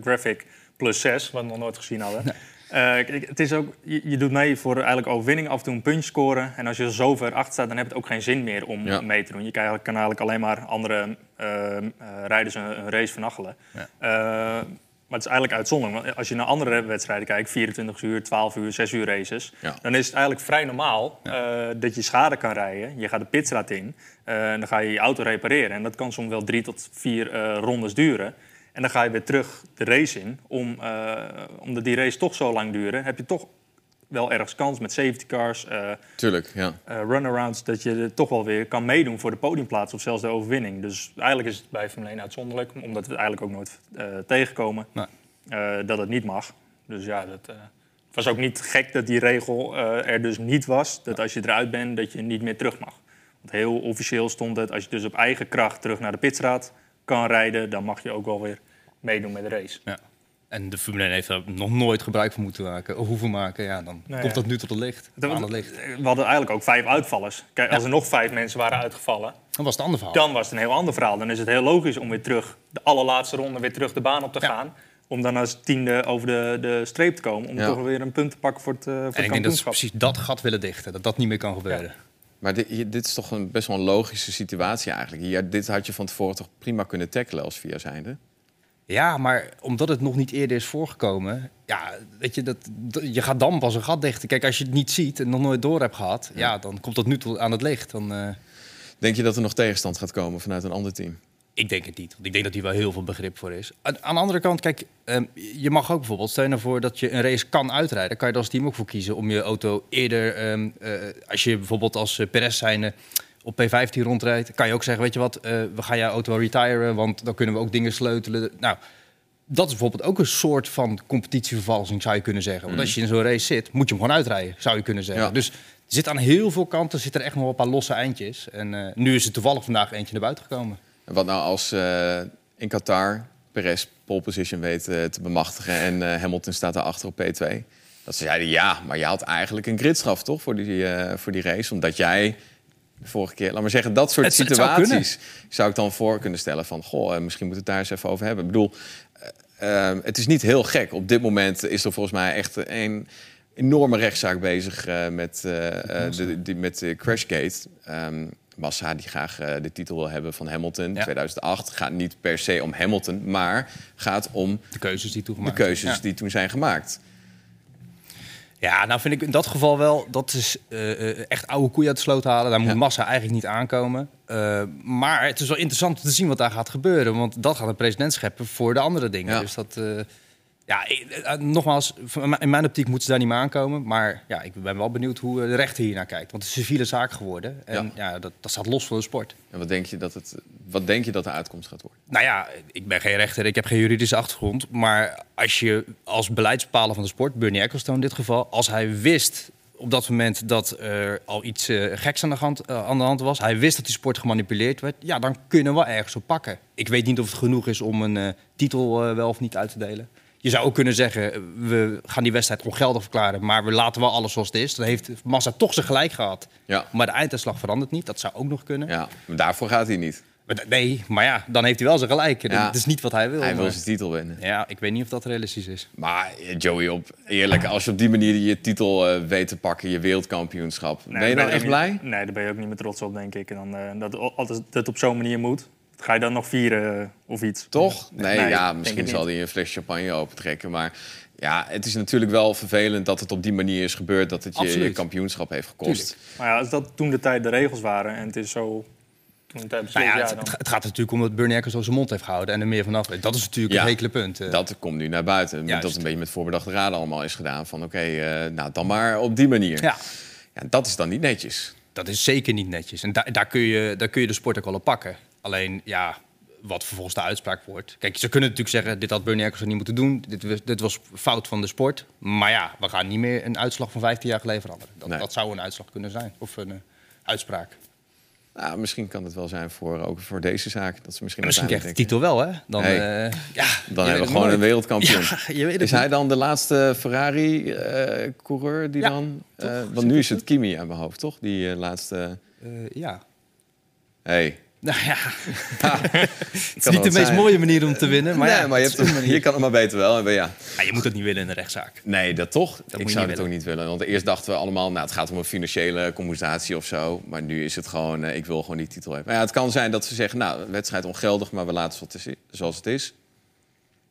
graphic plus zes, wat we nog nooit gezien hadden. Nee. Uh, het is ook, je, je, doet mee voor eigenlijk overwinning, af en toe een puntje scoren. En als je zo ver achter staat, dan heb het ook geen zin meer om ja. mee te doen. Je kan eigenlijk, kan eigenlijk alleen maar andere uh, uh, rijders een, een, race vernachelen. Ja. Maar het is eigenlijk uitzonderlijk. Want als je naar andere wedstrijden kijkt, 24 uur, 12 uur, 6 uur races... Ja. dan is het eigenlijk vrij normaal dat je schade kan rijden. Je gaat de pitstraat in en dan ga je je auto repareren. En dat kan soms wel drie tot vier rondes duren... En dan ga je weer terug de race in. Om, omdat die race toch zo lang duren, heb je toch wel ergens kans met safety cars. Uh, Tuurlijk, ja. Uh, runarounds, dat je toch wel weer kan meedoen voor de podiumplaats of zelfs de overwinning. Dus eigenlijk is het bij Formule 1 uitzonderlijk, omdat we het eigenlijk ook nooit tegenkomen nee. dat het niet mag. Dus ja, dat, het was ook niet gek dat die regel er dus niet was. Dat als je eruit bent, dat je niet meer terug mag. Want heel officieel stond het, als je dus op eigen kracht terug naar de pitstraat kan rijden, dan mag je ook wel weer meedoen met de race. Ja. En de Formule 1 heeft daar nog nooit gebruik van moeten maken, of hoeven maken. Ja, dan nee, komt dat nu tot het licht. Dat, het licht. We hadden eigenlijk ook vijf uitvallers. Kijk, als er nog vijf mensen waren uitgevallen... Dan was het een ander verhaal. Dan was het een heel ander verhaal. Dan is het heel logisch om weer terug, de allerlaatste ronde, weer terug de baan op te gaan. Om dan als tiende over de, de streep te komen. Om toch weer een punt te pakken voor het, uh, voor en het ik denk dat ze precies dat gat willen dichten. Dat dat niet meer kan gebeuren. Maar dit, dit, is toch een best wel een logische situatie eigenlijk. Hier, dit had je van tevoren toch prima kunnen tackelen als via zijnde? Ja, maar omdat het nog niet eerder is voorgekomen... Ja, weet je, dat, je gaat dan pas een gat dichten. Kijk, als je het niet ziet en nog nooit door hebt gehad... Ja, ja dan komt dat nu tot aan het licht. Dan, uh... Denk je dat er nog tegenstand gaat komen vanuit een ander team? Ik denk het niet. Want ik denk dat hier wel heel veel begrip voor is. Aan, aan de andere kant, kijk, um, je mag ook bijvoorbeeld... stel je nou voor dat je een race kan uitrijden... kan je als team ook voor kiezen om je auto eerder... Um, uh, als je bijvoorbeeld als uh, Perez zijnde op P15 rondrijdt... kan je ook zeggen, weet je wat, uh, we gaan jouw auto retiren... want dan kunnen we ook dingen sleutelen. Nou, dat is bijvoorbeeld ook een soort van competitievervalsing, zou je kunnen zeggen. Want Mm. als je in zo'n race zit, moet je hem gewoon uitrijden, zou je kunnen zeggen. Dus er zit aan heel veel kanten zit er echt nog een paar losse eindjes. En uh, nu is er toevallig vandaag eentje naar buiten gekomen. En wat nou als uh, in Qatar Perez pole position weet uh, te bemachtigen en Hamilton staat daarachter op P2? Dat ze zeiden ja, maar je had eigenlijk een gridstraf toch voor die, voor die race, omdat jij de vorige keer. Laat maar zeggen, dat soort Het- het zou situaties zou, ik dan voor kunnen stellen van... goh, eh, misschien moeten we het daar eens even over hebben. Ik bedoel, eh, eh, het is niet heel gek. Op dit moment is er volgens mij echt een enorme rechtszaak bezig met, de, die, met Crashgate. Ehm, Massa die graag de titel wil hebben van Hamilton. 2008 gaat niet per se om Hamilton, maar gaat om de keuzes die toen de gemaakt keuzes zijn. die toen zijn gemaakt. Ja, nou vind ik in dat geval wel, dat is eh, eh, echt oude koeien uit de sloot halen. Daar moet Massa eigenlijk niet aankomen. Eh, maar het is wel interessant om te zien wat daar gaat gebeuren. Want dat gaat een president scheppen voor de andere dingen. Dus dat, ja, ik- eh, nogmaals, in mijn optiek moeten ze daar niet meer aankomen. Maar ja, ik ben wel benieuwd hoe eh, de rechter hier naar kijkt. Want het is een civiele zaak geworden. En ja, dat, dat staat los van de sport. En wat denk je dat, het, wat denk je dat de uitkomst gaat worden? Nou ja, ik ben geen rechter, ik heb geen juridische achtergrond. Maar als je als beleidsbepaler van de sport, Bernie Ecclestone in dit geval... als hij wist op dat moment dat er al iets eh, geks aan de, hand, eh, aan de hand was... hij wist dat die sport gemanipuleerd werd... ja, dan kunnen we ergens op pakken. Ik weet niet of het genoeg is om een eh, titel eh, wel of niet uit te delen. Je zou ook kunnen zeggen, we gaan die wedstrijd ongeldig verklaren... maar we laten wel alles zoals het is. Dan heeft Massa toch zijn gelijk gehad. Ja. Maar de einduitslag verandert niet, dat zou ook nog kunnen. Ja, maar daarvoor gaat hij niet. Maar Nee, maar ja, dan heeft hij wel zijn gelijk. Ja. Dat is niet wat hij wil. Hij wil zijn titel winnen. Ja, ik weet niet of dat realistisch is. Maar eh, Joey, op, eerlijk, als je op die manier je titel eh, weet te pakken, je wereldkampioenschap, Nee, ben je dan echt blij? niet- Nee, daar ben je ook niet meer trots op, denk ik. En dan, eh, dat, het op zo'n manier moet, ga je dan nog vieren eh, of iets? Toch? Nee, Nee, ja, misschien het zal hij een fles champagne opentrekken. Maar ja, het is natuurlijk wel vervelend dat het op die manier is gebeurd, dat het je, kampioenschap heeft gekost. Maar ja, als dat toen de tijd de regels waren en het is zo... Toen de tijd Nou ja, het, het, het gaat natuurlijk om dat Bernie Ecclestone zijn mond heeft gehouden en er meer vanaf weet. Dat is natuurlijk Ja, een hekele punt. eh. Dat komt nu naar buiten. Juist. Dat een beetje met voorbedachte raden allemaal is gedaan. Van oké, eh, nou dan maar op die manier. Ja. Ja, dat is dan niet netjes. Dat is zeker niet netjes. En daar, daar, kun je, daar kun je de sport ook wel op pakken. Alleen, ja, wat vervolgens de uitspraak wordt. Kijk, ze kunnen natuurlijk zeggen, dit had Bernie Ecclestone niet moeten doen. Dit, was- dit was fout van de sport. Maar ja, we gaan niet meer een uitslag van 15 jaar geleden veranderen. Dat, dat zou een uitslag kunnen zijn. Of een eh, uitspraak. Nou, misschien kan het wel zijn voor, ook voor deze zaak. Dat ze misschien En misschien krijgt de titel wel, hè? Dan, Hey, eh, ja, Dan hebben we gewoon nooit. een wereldkampioen. Ja, is hij dan de laatste Ferrari-coureur die Ja, dan... eh, want nu is het Kimi aan mijn hoofd, toch? Die eh, laatste... Eh, ja. Hey. Nou ja, het is niet de meest zijn. mooie manier om te winnen. Maar nee, ja, maar je, hebt het- kan het maar beter wel. Maar ja. Ja, je moet het niet willen in een rechtszaak. Nee, dat toch? moet ik je zou niet het ook niet willen. Want eerst dachten we allemaal, nou, het gaat om een financiële compensatie of zo. Maar nu is het gewoon, eh, ik wil gewoon die titel hebben. Maar ja, het kan zijn dat ze zeggen, nou, wedstrijd ongeldig, maar we laten het zoals het is.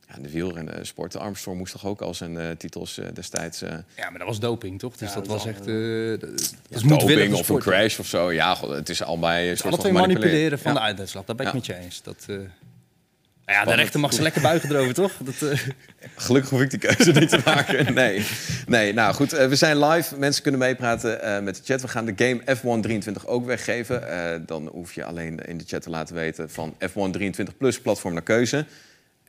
Ja, de wielrennen sport. Armstrong moest toch ook al zijn eh, titels eh, destijds... eh Ja, maar dat was doping, toch? Dus Ja, dat dat was echt... allemaal- eh, dat is ja, moedwillig doping of een crash of zo. Ja, god, het is allebei een Het is soort alle van twee manipuleren. manipuleren van Ja. de einduitslag. Daar ben ik Ja. met je eens. Dat, eh, nou ja, de rechter mag ze lekker buigen erover, toch? Dat, eh, Gelukkig hoef ik die keuze niet te maken. Nee, nee nou goed. eh, we zijn live. Mensen kunnen meepraten eh, met de chat. We gaan de game F123 ook weggeven. Eh, dan hoef je alleen in de chat te laten weten van F123 Plus platform naar keuze.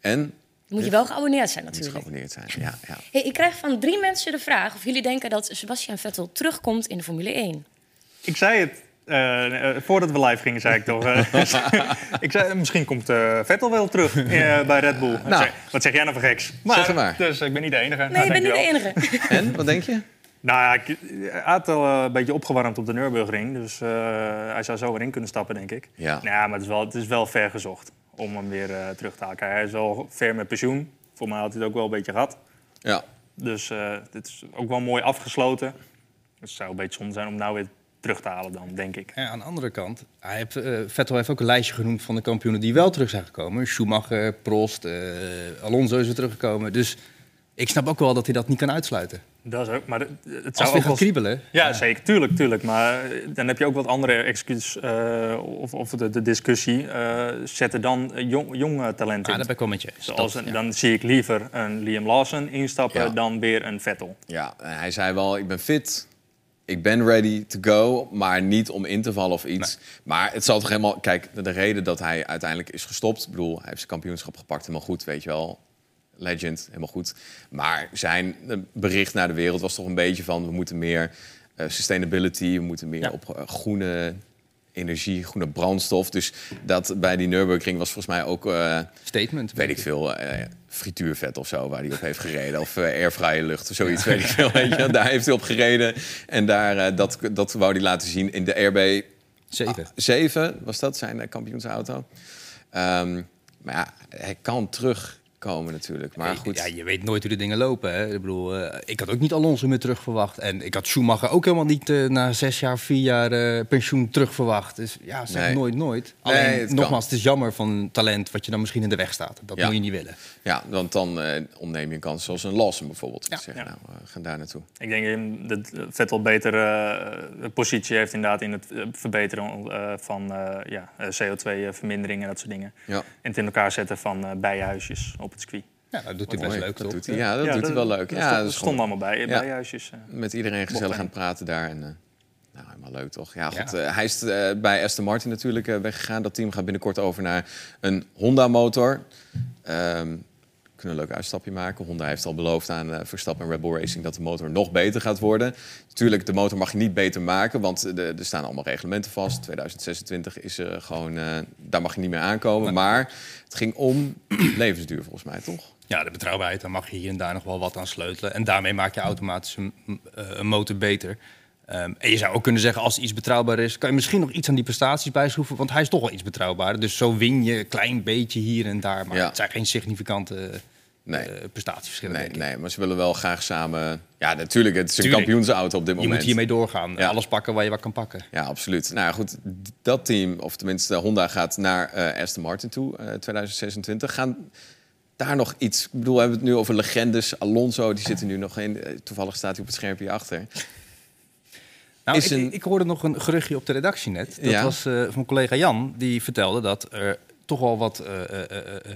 En Moet je wel geabonneerd zijn moet natuurlijk. geabonneerd zijn. Ja, ja. Hey, ik krijg van drie mensen de vraag of jullie denken dat Sebastian Vettel terugkomt in de Formule 1. Ik zei het eh, eh, voordat we live gingen, zei ik toch. eh, ik zei, misschien komt eh, Vettel wel terug eh, bij Red Bull. Nou. Zeg, wat zeg jij nou voor geks? Zeg het maar. Dus ik ben niet de enige. Nee, Nou, je bent niet de enige. En, wat denk je? Nou ja, ik, had al eh, een beetje opgewarmd op de Nürburgring. Dus eh, hij zou zo weer in kunnen stappen, denk ik. Ja. Nou, maar het is, wel, het is wel ver gezocht om hem weer eh, terug te halen. Hij is wel ver met pensioen. Voor mij had hij het ook wel een beetje gehad. Ja. Dus eh dit is ook wel mooi afgesloten. Het zou een beetje zonde zijn om nou weer terug te halen dan, denk ik. ja, aan de andere kant, hij heeft, eh, Vettel heeft ook een lijstje genoemd van de kampioenen die wel terug zijn gekomen. Schumacher, Prost, eh, Alonso is weer teruggekomen. Dus ik snap ook wel dat hij dat niet kan uitsluiten. Dat is ook, maar het, het zou Als ook wel... kriebelen. Ja, zeker, tuurlijk, tuurlijk. Maar eh, dan heb je ook wat andere excuses eh, of, of de, de discussie. eh zetten dan jong, jonge talenten Ja, in. daar ben ik wel met je eens. Zoals Dat- ja. Dan zie ik liever een Liam Lawson instappen Ja. dan weer een Vettel. Ja, en hij zei wel, ik ben fit. Ik ben ready to go, maar niet om in te vallen of iets. Maar het zal toch helemaal... Kijk, de reden dat hij uiteindelijk is gestopt... Ik bedoel, hij heeft zijn kampioenschap gepakt, helemaal goed, weet je wel. Legend, helemaal goed. Maar zijn eh, bericht naar de wereld was toch een beetje van... we moeten meer eh, sustainability, we moeten meer Ja. op eh, groene energie, groene brandstof. Dus dat bij die Nürburgring was volgens mij ook... Statement. weet ik veel, frituurvet of zo, waar hij op heeft gereden. Of airvrije lucht of zoiets, weet ik veel. Weet je. Daar heeft hij op gereden. En daar, dat, dat wou hij laten zien in de RB Zeven. Ah, zeven was dat, zijn kampioensauto. Ehm, maar ja, hij kan terugkomen natuurlijk. Maar goed. Ja, je weet nooit hoe de dingen lopen. Hè? Ik bedoel, eh, ik had ook niet Alonso meer terug verwacht. En ik had Schumacher ook helemaal niet eh, na zes jaar, vier jaar eh, pensioen terug verwacht. Dus ja, zeg Nee. nooit, nooit. Nee, Alleen, het kan. nogmaals, het is jammer van talent wat je dan misschien in de weg staat. Dat Ja. moet je niet willen. Ja, want dan eh ontneem je een kans zoals een Lawson bijvoorbeeld. Ja. Zeggen, nou, we gaan daar naartoe. Ik denk dat Vettel beter eh, positie heeft inderdaad in het verbeteren eh, van eh, ja, CO2-vermindering en dat soort dingen. Ja. En het in elkaar zetten van eh, bijenhuisjes op het circuit. Ja, dat doet hij best Mooi, leuk, dat toch? doet hij. Ja, dat doet hij wel leuk. Ja, Ja, dat dat stond gewoon- allemaal bij, Ja. bijenhuisjes. eh. Met iedereen gezellig gaan hij. praten daar. En, eh, nou, helemaal leuk toch? Ja, goed. Ja. eh, hij is eh, bij Aston Martin natuurlijk eh, weggegaan. Dat team gaat binnenkort over naar een Honda-motor. Ehm kunnen een leuk uitstapje maken. Honda heeft al beloofd aan eh, Verstappen en Red Bull Racing dat de motor nog beter gaat worden. Natuurlijk, de motor mag je niet beter maken, want de- er staan allemaal reglementen vast. 2026 is er gewoon, eh, daar mag je niet meer aankomen. Maar het ging om levensduur volgens mij, toch? Ja, de betrouwbaarheid, daar mag je hier en daar nog wel wat aan sleutelen. En daarmee maak je automatisch een, eh, een motor beter. Ehm, en je zou ook kunnen zeggen, als iets betrouwbaar is, kan je misschien nog iets aan die prestaties bijschroeven. Want hij is toch wel iets betrouwbaarder. Dus zo win je een klein beetje hier en daar. Maar Ja. het zijn geen significante Nee. eh, prestatieverschillen. Nee, denk ik. nee, maar ze willen wel graag samen... Ja, natuurlijk, het is een Tuurlijk. kampioensauto op dit Je moment. moet hiermee doorgaan. Ja. Alles pakken waar je wat kan pakken. Ja, absoluut. Nou goed, dat team, of tenminste Honda, gaat naar eh, Aston Martin toe, eh 2026. Gaan daar nog iets... Ik bedoel, we hebben het nu over legendes. Alonso, die zit er nu nog in. Toevallig staat hij op het schermpje achter. Nou, Is ik, een- ik hoorde nog een geruchtje op de redactie net. Dat Ja? was eh, van mijn collega Jan. Die vertelde dat er toch wel wat, eh, eh,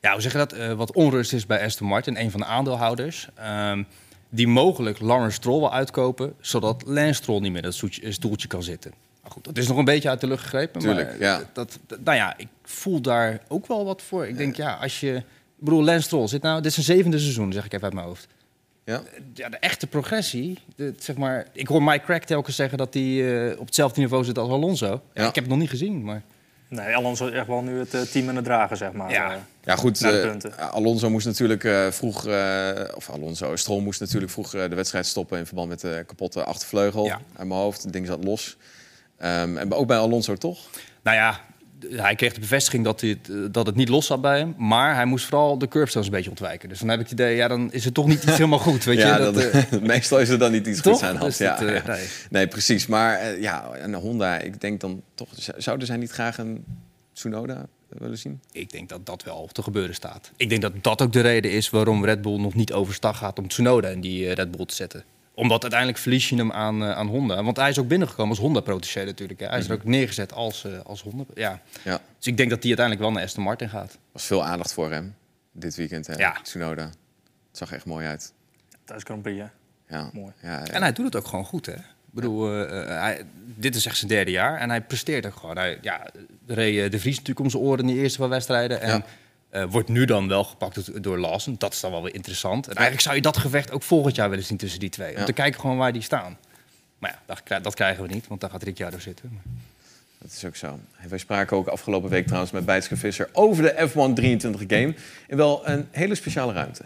ja, hoe zeg je dat? Wat onrust is bij Aston Martin, een van de aandeelhouders. Ehm, die mogelijk Lawrence Stroll wil uitkopen, zodat Lance Stroll niet meer in dat stoeltje, stoeltje kan zitten. Maar goed, dat is nog een beetje uit de lucht gegrepen. Tuurlijk, maar ja. Dat, dat- nou ja, ik voel daar ook wel wat voor. Ik denk, ja, als je... Ik bedoel, Lance Stroll zit nou... Dit is zijn zevende seizoen, zeg ik even uit mijn hoofd. Ja. Ja, de echte progressie, de, zeg maar... Ik hoor Mike Crack telkens zeggen dat hij eh, op hetzelfde niveau zit als Alonso. Ja, ik heb het nog niet gezien, maar... Nee, Alonso is echt wel nu het eh, team aan het dragen, zeg maar. Ja. eh, Ja, goed. eh. Alonso moest natuurlijk eh, vroeg... eh, of Alonso, Stroll moest natuurlijk vroeg eh, de wedstrijd stoppen... in verband met de kapotte achtervleugel Ja. uit mijn hoofd. Het ding zat los. Ehm, en ook bij Alonso, toch? Nou ja, hij kreeg de bevestiging dat, eh, dat het niet los zat bij hem. Maar hij moest vooral de curbstones een beetje ontwijken. Dus dan heb ik het idee, ja, dan is het toch niet iets helemaal goed. Weet ja, je? dat, eh, meestal is er dan niet iets Toch? goeds aan hand. Dus Ja, dat, eh, nee. nee. precies. Maar ja, en Honda, ik denk dan toch... Zouden zij niet graag een Tsunoda willen zien? Ik denk dat dat wel te gebeuren staat. Ik denk dat dat ook de reden is waarom Red Bull nog niet overstag gaat om Tsunoda in die Red Bull te zetten. Omdat uiteindelijk verlies je hem aan, eh, aan Honda. Want hij is ook binnengekomen als Honda-protégé natuurlijk. hè. Hij is er ook neergezet als, eh, als Honda. Ja. Mhm. Ja. Dus ik denk dat hij uiteindelijk wel naar Aston Martin gaat. Er was veel aandacht voor hem dit weekend, hè? Ja. Tsunoda. Het zag echt mooi uit. Thuis Grand Prix, hè? Ja. Mooi. Ja, ja. En hij doet het ook gewoon goed, hè? Ik bedoel, eh, eh, hij, dit is echt zijn derde jaar en hij presteert ook gewoon. Hij ja, reed de Vries natuurlijk om zijn oren in de eerste paar wedstrijden. En Eh, wordt nu dan wel gepakt door- door Lawson. Dat is dan wel weer interessant. En eigenlijk zou je dat gevecht ook volgend jaar willen zien tussen die twee. Om te kijken gewoon waar die staan. Maar ja, dat, kri- dat krijgen we niet, want daar gaat Ricciardo zitten. Dat is ook zo. En wij spraken ook afgelopen week trouwens met Bijtske Visser over de F1 23 game. In wel een hele speciale ruimte.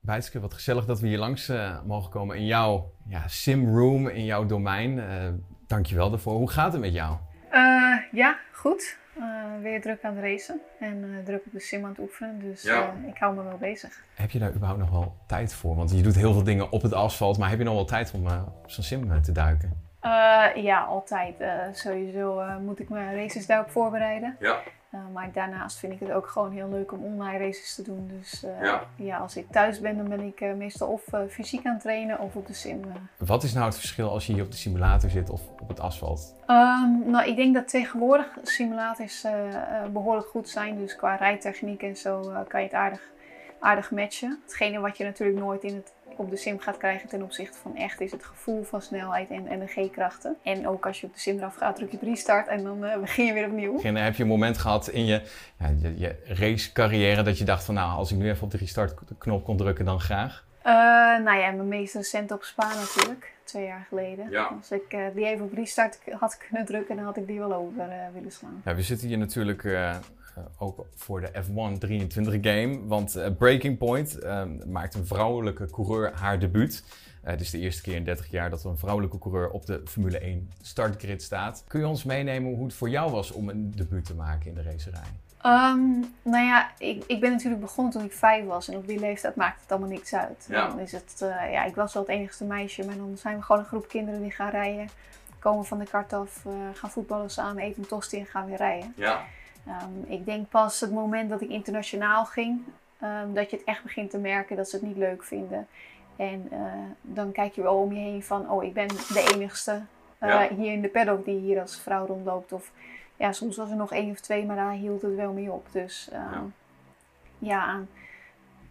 Bijtske, wat gezellig dat we hier langs eh, mogen komen in jouw ja, simroom, in jouw domein. Uh, Dank je wel daarvoor. Hoe gaat het met jou? Uh, ja, goed. Uh, weer druk aan het racen en uh, druk op de sim aan het oefenen. Dus Ja. ik hou me wel bezig. Heb je daar überhaupt nog wel tijd voor? Want je doet heel veel dingen op het asfalt, maar heb je nog wel tijd om uh, op zo'n sim te duiken? Uh, ja, altijd. Uh, sowieso uh, moet ik mijn races daarop voorbereiden. Ja. Uh, maar daarnaast vind ik het ook gewoon heel leuk om online races te doen. Dus uh, Ja. ja. als ik thuis ben, dan ben ik uh, meestal of uh, fysiek aan het trainen of op de sim. Wat is nou het verschil als je hier op de simulator zit of op het asfalt? Um, nou, ik denk dat tegenwoordig simulators behoorlijk goed zijn. Dus qua rijtechniek en zo uh, kan je het aardig, aardig matchen. Hetgene wat je natuurlijk nooit in het, op de sim gaat krijgen ten opzichte van echt is het gevoel van snelheid en, en de G-krachten. En ook als je op de sim eraf gaat, druk je op restart en dan uh, begin je weer opnieuw. En heb je een moment gehad in je, ja, je, je racecarrière dat je dacht van nou, als ik nu even op de restart knop kon drukken, dan graag? Uh, nou ja, mijn meest recent op Spa natuurlijk, twee jaar geleden. Ja. Als ik uh, die even op restart had kunnen drukken, dan had ik die wel over uh, willen slaan. Ja, we zitten hier natuurlijk uh, eh, ook voor de F1 23 game. Want eh, Breaking Point eh, maakt een vrouwelijke coureur haar debuut. Eh, het is de eerste keer in 30 jaar dat er een vrouwelijke coureur op de Formule 1 startgrid staat. Kun je ons meenemen hoe het voor jou was om een debuut te maken in de racerij? Ehm, nou ja, ik, ik ben natuurlijk begonnen toen ik vijf was. En op die leeftijd maakt het allemaal niks uit. Ja. Dan is het, eh, ja, ik was wel het enigste meisje. Maar dan zijn we gewoon een groep kinderen die gaan rijden. Komen van de kart af, eh, gaan voetballen samen, eten een tosti en gaan weer rijden. Ja. Ehm, ik denk pas het moment dat ik internationaal ging, ehm, dat je het echt begint te merken dat ze het niet leuk vinden. En eh, dan kijk je wel om je heen van, oh, ik ben de enigste eh, Ja. hier in de paddock die hier als vrouw rondloopt. Of ja, soms was er nog één of twee, maar daar hield het wel mee op. Dus ehm, ja,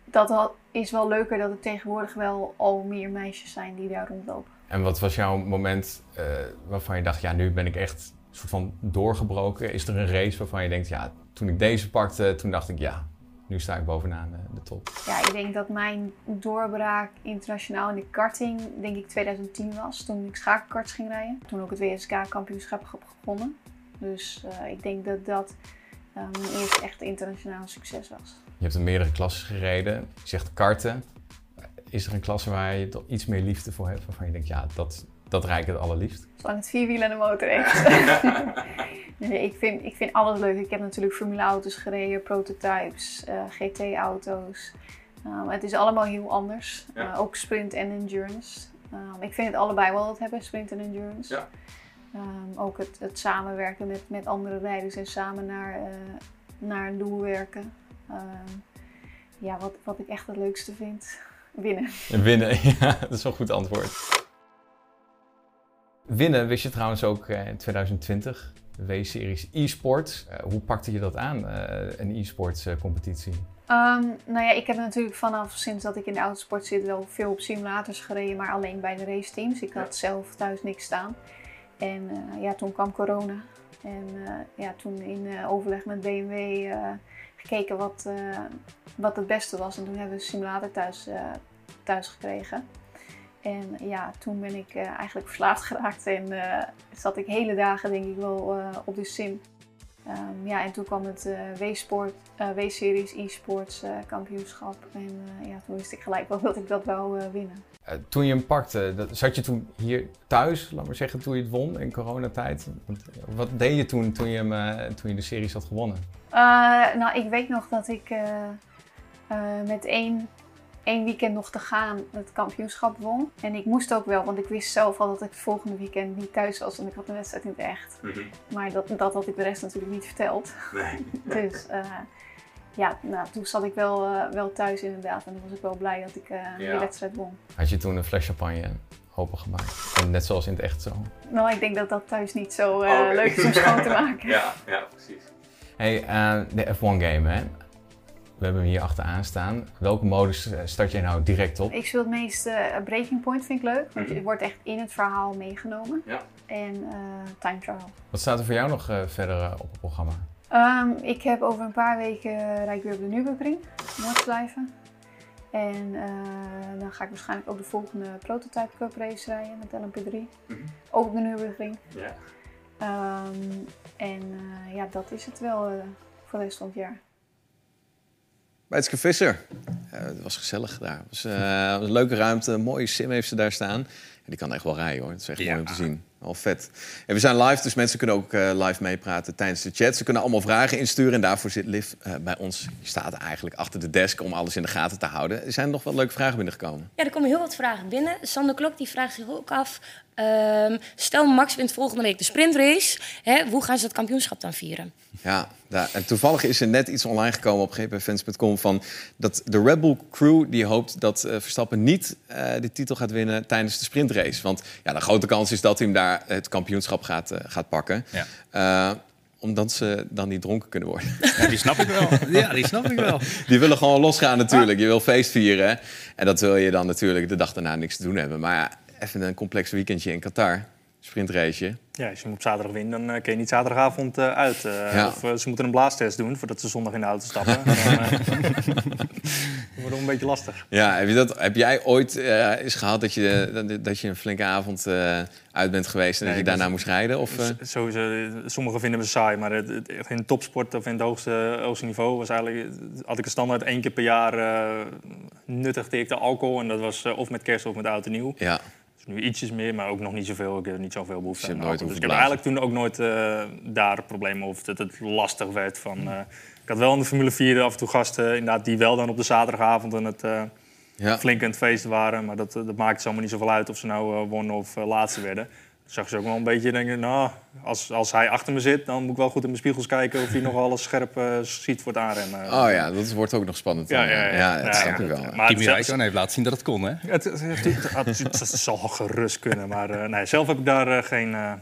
dat wel- is wel leuker dat er tegenwoordig wel al meer meisjes zijn die daar rondlopen. En wat was jouw moment eh, waarvan je dacht, ja, nu ben ik echt soort van doorgebroken? Is er een race waarvan je denkt, ja, toen ik deze pakte, toen dacht ik, ja, nu sta ik bovenaan de top. Ja, ik denk dat mijn doorbraak internationaal in de karting, denk ik 2010 was. Toen ik schakelkarts ging rijden. Toen ook het WSK-kampioenschap heb gewonnen. Dus eh, ik denk dat dat eh, mijn eerste echte internationaal succes was. Je hebt in meerdere klassen gereden. Je zegt karten. Is er een klasse waar je toch iets meer liefde voor hebt? Waarvan je denkt, ja, dat, dat rijd ik het allerliefst. Zolang het vier wielen en een motor heeft. nee, ik, vind, ik vind alles leuk. Ik heb natuurlijk Formule auto's gereden, prototypes, eh, GT-auto's. Um, het is allemaal heel anders. Ja. Uh, ook sprint en endurance. Um, ik vind het allebei wel wat hebben, sprint en endurance. Ja. Um, ook het, het samenwerken met, met andere rijders en samen naar, uh, naar een doel werken. Um, ja, wat, wat ik echt het leukste vind, winnen. Winnen, ja, dat is wel een goed antwoord. Winnen wist je trouwens ook eh, in 2020, de W-series e-sport. Uh, hoe pakte je dat aan, uh, een e-sports competitie? Um, nou ja, ik heb natuurlijk vanaf sinds dat ik in de autosport zit wel veel op simulators gereden, maar alleen bij de raceteams. Ik had zelf thuis niks staan. En uh, ja, toen kwam corona. En uh, ja, toen in overleg met BMW gekeken wat, wat het beste was. En toen hebben we een simulator thuis, thuis gekregen. En ja, toen ben ik uh, eigenlijk verslaafd geraakt en uh, zat ik hele dagen denk ik wel uh, op de sim. Um, ja, en toen kwam het W-sport, W-series, e-sports kampioenschap. En ja, toen wist ik gelijk wel dat ik dat wou winnen. toen je hem pakte, dat, zat je toen hier thuis, laat maar zeggen, toen je het won in coronatijd? Wat deed je toen, toen je, hem, toen je de series had gewonnen? nou, ik weet nog dat ik met één één weekend nog te gaan het kampioenschap won. En ik moest ook wel, want ik wist zelf al dat ik het volgende weekend niet thuis was. En ik had de wedstrijd niet echt. Mm -hmm. Maar dat, dat had ik de rest natuurlijk niet verteld. Nee. dus uh, ja, nou, toen zat ik wel, uh, wel thuis inderdaad. En dan was ik wel blij dat ik uh, ja. de wedstrijd won. Had je toen een fles champagne opengemaakt? En net zoals in het echt zo? Nou, ik denk dat dat thuis niet zo oh, okay. leuk is om schoon te maken. ja, ja, precies. Hey, de F1 game hè? We hebben hem hier achteraan staan. Welke modus eh, start jij nou direct op? Ik speel het meest uh, Breaking Point, vind ik leuk. Want je wordt echt in het verhaal meegenomen. Ja. En uh, Time Trial. Wat staat er voor jou nog uh, verder op het programma? Um, ik heb over een paar weken rijd ik weer op de Nürburgring. Noordslijven. En dan ga ik waarschijnlijk ook de volgende Prototype Cup race rijden met LMP3. Mm -hmm. Ook op de Nürburgring. Ja. Um, en ja, dat is het wel voor de rest van het jaar. Bijtske Visser. Uh, het was gezellig daar. Het was, uh, was, een leuke ruimte. Een mooie sim heeft ze daar staan. En die kan echt wel rijden hoor. Het is echt ja. mooi om te zien. Wel vet. En we zijn live, dus mensen kunnen ook uh, live meepraten tijdens de chat. Ze kunnen allemaal vragen insturen. En daarvoor zit Liv bij ons. Je staat eigenlijk achter de desk om alles in de gaten te houden. Er zijn nog wel leuke vragen binnengekomen. Ja, er komen heel wat vragen binnen. Sander Klok die vraagt zich ook af. Um, stel Max wint volgende week de sprintrace. Hè, hoe gaan ze het kampioenschap dan vieren? Ja, ja, en toevallig is er net iets online gekomen op gpfans.com van dat de Red Bull crew die hoopt dat uh, Verstappen niet uh, de titel gaat winnen tijdens de sprintrace. Want ja, de grote kans is dat hij hem daar het kampioenschap gaat, uh, gaat pakken. Ja. omdat ze dan niet dronken kunnen worden. Ja, die snap ik wel. Ja, die snap ik wel. Die willen gewoon losgaan natuurlijk. Je wil feest vieren. En dat wil je dan natuurlijk de dag daarna niks te doen hebben. Maar ja, even een complex weekendje in Qatar. sprintraceje. Ja, als je hem op zaterdag wint, dan uh, kun je niet zaterdagavond uh, uit. Uh, Ja. Of ze moeten een blaastest doen voordat ze zondag in de auto stappen. eh, dat wordt een beetje lastig. Ja, heb, je dat, heb jij ooit eh, eens gehad dat je, dat, dat je een flinke avond eh, uit bent geweest en Nee, dat je daarna moest rijden? Of, eh? S- Sowieso, sommigen vinden me saai, maar het, het- in topsport of in het hoogste, hoogste niveau was eigenlijk, had ik een standaard één keer per jaar eh nuttigde ik de alcohol. En dat was eh, of met kerst of met oud en nieuw. Ja. Dus nu ietsjes meer, maar ook nog niet zoveel. Ik heb niet zoveel behoefte aan nooit. Dus ik heb eigenlijk toen ook nooit eh, daar problemen of dat het lastig werd. Van, eh, ik had wel in de Formule 4 af en toe gasten inderdaad, die wel dan op de zaterdagavond en het eh, Ja. flink aan het feest waren. Maar dat, dat ze allemaal niet zoveel uit of ze nou wonnen of laatste werden. Zag ze ook wel een beetje denken, nou, als, als hij achter me zit... dan moet ik wel goed in mijn spiegels kijken of hij nog alles scherp eh, ziet voor het aanremmen. Oh ja, dat wordt ook nog spannend. Ja, dan. ja, ja. dat Ja, snap ja, ik wel. dat- maar Kimi Räikkönen heeft laten zien dat het kon, hè? Het, het, het- het- het- het zal gerust kunnen, maar eh, nee, zelf heb ik daar eh, geen, eh,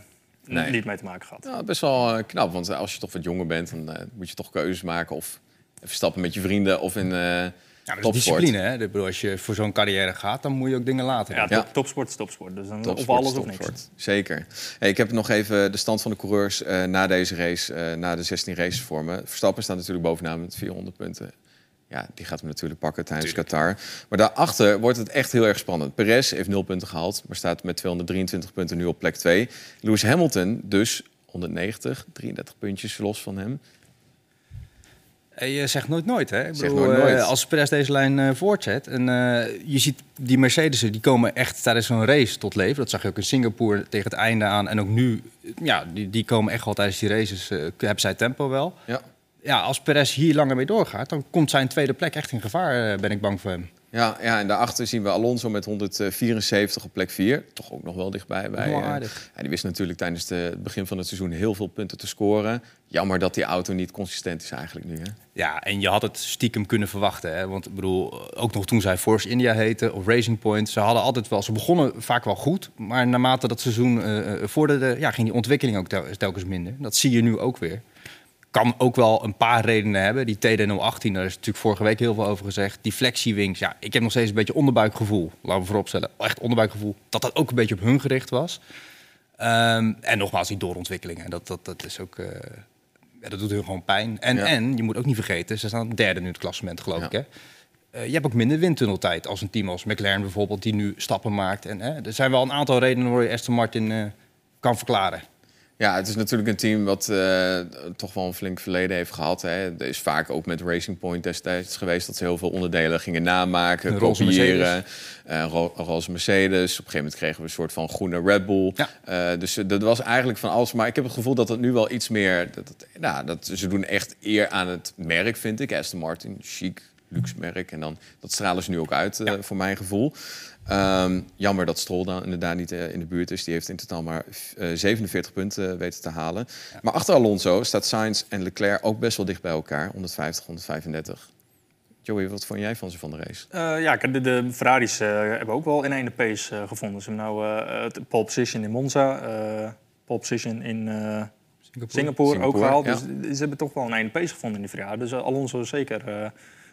Nee. niet mee te maken gehad. Ja, best wel eh, knap, want als je toch wat jonger bent, dan eh, moet je toch keuzes maken. Of even stappen met je vrienden of in eh Ja, dat is topsport. discipline, hè? Ik bedoel, als je voor zo'n carrière gaat, dan moet je ook dingen laten. Ja, topsport is topsport. Dus dan Topsport of is alles of niks. Zeker. Hey, ik heb nog even de stand van de coureurs eh, na deze race, eh, na de 16 races voor me. Verstappen staat natuurlijk bovenaan met 400 punten. Ja, die gaat hem natuurlijk pakken tijdens Qatar. Maar daarachter wordt het echt heel erg spannend. Perez heeft 0 punten gehaald, maar staat met 223 punten nu op plek 2. Lewis Hamilton dus 190, 33 puntjes los van hem. En je zegt nooit nooit, hè? Ik bedoel, nooit nooit. eh, als Perez deze lijn eh, voortzet en eh, je ziet die Mercedes'en, die komen echt tijdens zo'n race tot leven. Dat zag je ook in Singapore tegen het einde aan. En ook nu, ja, die, die komen echt wel tijdens die races, eh, hebben zij tempo wel. Ja. Ja, als Perez hier langer mee doorgaat, dan komt zijn tweede plek echt in gevaar, eh, ben ik bang voor hem. Ja, ja, en daarachter zien we Alonso met 174 op plek 4. Toch ook nog wel dichtbij. Bij, eh, ja, die wist natuurlijk tijdens de- het begin van het seizoen heel veel punten te scoren. Jammer dat die auto niet consistent is eigenlijk nu. Hè? Ja, en je had het stiekem kunnen verwachten. Hè? Want ik bedoel, ook nog toen zij Force India heette of Racing Point, ze hadden altijd wel, ze begonnen vaak wel goed, maar naarmate dat seizoen eh, eh, vorderde, ja, ging die ontwikkeling ook tel- telkens minder. Dat zie je nu ook weer. Kan ook wel een paar redenen hebben. Die TD018, daar is natuurlijk vorige week heel veel over gezegd. Die flexiewings, ja, ik heb nog steeds een beetje onderbuikgevoel. Laten we vooropstellen, echt onderbuikgevoel. Dat dat ook een beetje op hun gericht was. Ehm, en nogmaals, die doorontwikkelingen. Dat, dat, dat is ook... eh, ja, dat doet hun gewoon pijn. En, Ja. en je moet ook niet vergeten, ze staan derde nu in het klassement, geloof ik. Hè? Eh, je hebt ook minder windtunneltijd als een team als McLaren bijvoorbeeld, die nu stappen maakt. En, hè, er zijn wel een aantal redenen waarom je Aston Martin eh, kan verklaren. Ja, het is natuurlijk een team wat eh, toch wel een flink verleden heeft gehad. Hè. Er is vaak ook met Racing Point destijds geweest dat ze heel veel onderdelen gingen namaken, Een kopiëren. Eh, ro- roze Mercedes. Op een gegeven moment kregen we een soort van groene Red Bull. Eh, dus dat was eigenlijk van alles. Maar ik heb het gevoel dat het nu wel iets meer... Dat, nou, dat, ze doen echt eer aan het merk, vind ik. Aston Martin, chic, luxe merk. En dan, dat stralen ze nu ook uit, voor mijn gevoel. Ehm, jammer dat Stroll dan inderdaad niet eh, in de buurt is. Die heeft in totaal maar eh, 47 punten weten te halen. Maar achter Alonso staat Sainz en Leclerc ook best wel dicht bij elkaar. 150, 135. Joey, wat vond jij van ze van de race? Eh, ja, de, de Ferraris eh, hebben ook wel in één de pace eh, gevonden. Ze hebben nou eh, pole position in Monza, eh pole position in eh, Singapore. ook Singapore, gehaald. ja. Dus ze hebben toch wel een pace gevonden in die Ferrari. Dus eh, Alonso is zeker eh, eh,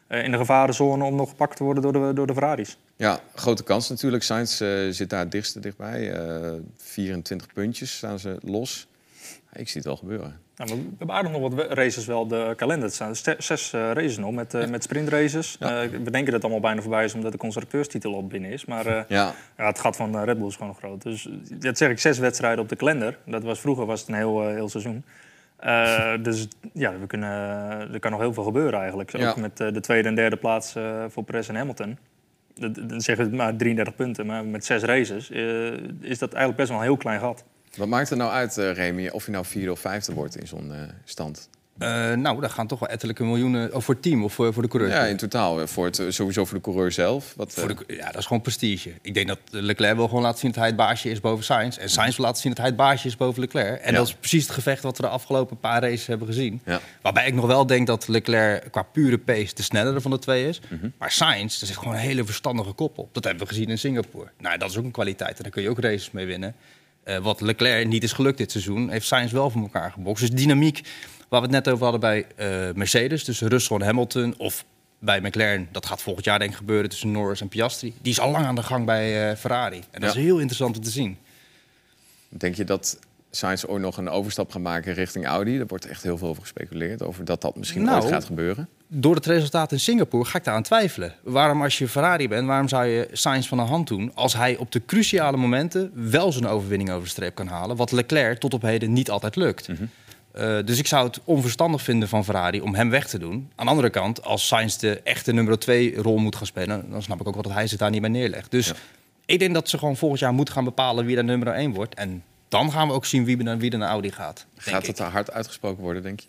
in de gevarenzone om nog gepakt te worden door de, door de Ferraris. Ja, grote kans natuurlijk. Sainz eh, zit daar het dichtste dichtbij. Eh 24 puntjes staan ze los. Ja, ik zie het wel gebeuren. Nou, we hebben aardig nog wat races wel op de kalender. Er staan zes eh, races nog met, eh, met sprintraces. Eh, we denken dat het allemaal bijna voorbij is omdat de constructeurstitel al binnen is. Maar eh, Ja. ja, het gat van eh, Red Bull is gewoon groot. Dus eh, dat zeg ik, zes wedstrijden op de kalender. Dat was, vroeger was het een heel, eh, heel seizoen. Eh, dus ja, we kunnen, er kan nog heel veel gebeuren eigenlijk. Ook Ja. met eh, de tweede en derde plaats eh, voor Perez en Hamilton. Dan zeggen we maar 33 punten, maar met zes races is dat eigenlijk best wel een heel klein gat. Wat maakt er nou uit, Remy, of je nou vierde of vijfde wordt in zo'n stand? Eh, nou, daar gaan toch wel ettelijke miljoenen oh, voor het team of voor, voor de coureur. Ja, in totaal. eh, Voor het, eh, sowieso voor de coureur zelf. Wat, Voor de, ja, dat is gewoon prestige. Ik denk dat Leclerc wil gewoon laten zien dat hij het baasje is boven Sainz. En Sainz wil laten zien dat hij het baasje is boven Leclerc. En Ja. dat is precies het gevecht wat we de afgelopen paar races hebben gezien. Ja. Waarbij ik nog wel denk dat Leclerc qua pure pace de snellere van de twee is. Mhm. Maar Sainz, er zit gewoon een hele verstandige kop op. Dat hebben we gezien in Singapore. Nou, dat is ook een kwaliteit. En daar kun je ook races mee winnen. Wat Leclerc niet is gelukt dit seizoen, heeft Sainz wel voor elkaar gebokst. Dus dynamiek, waar we het net over hadden bij eh, Mercedes, tussen Russell en Hamilton, of bij McLaren, dat gaat volgend jaar denk ik gebeuren tussen Norris en Piastri. Die is al lang aan de gang bij eh, Ferrari. En dat Ja. is heel interessant om te zien. Denk je dat Sainz ooit nog een overstap gaat maken richting Audi? Er wordt echt heel veel over gespeculeerd, over dat dat misschien Nou, ooit gaat gebeuren. Door het resultaat in Singapore ga ik daar aan twijfelen. Waarom als je Ferrari bent, waarom zou je Sainz van de hand doen... als hij op de cruciale momenten wel zijn overwinning over de streep kan halen... wat Leclerc tot op heden niet altijd lukt. Eh, dus ik zou het onverstandig vinden van Ferrari om hem weg te doen. Aan de andere kant, als Sainz de echte nummer 2 rol moet gaan spelen... dan snap ik ook wel dat hij zich daar niet bij neerlegt. Dus ik denk dat ze gewoon volgend jaar moeten gaan bepalen wie daar nummer 1 wordt. En dan gaan we ook zien wie, er naar- wie er naar Audi gaat. Gaat het te hard uitgesproken worden, denk je?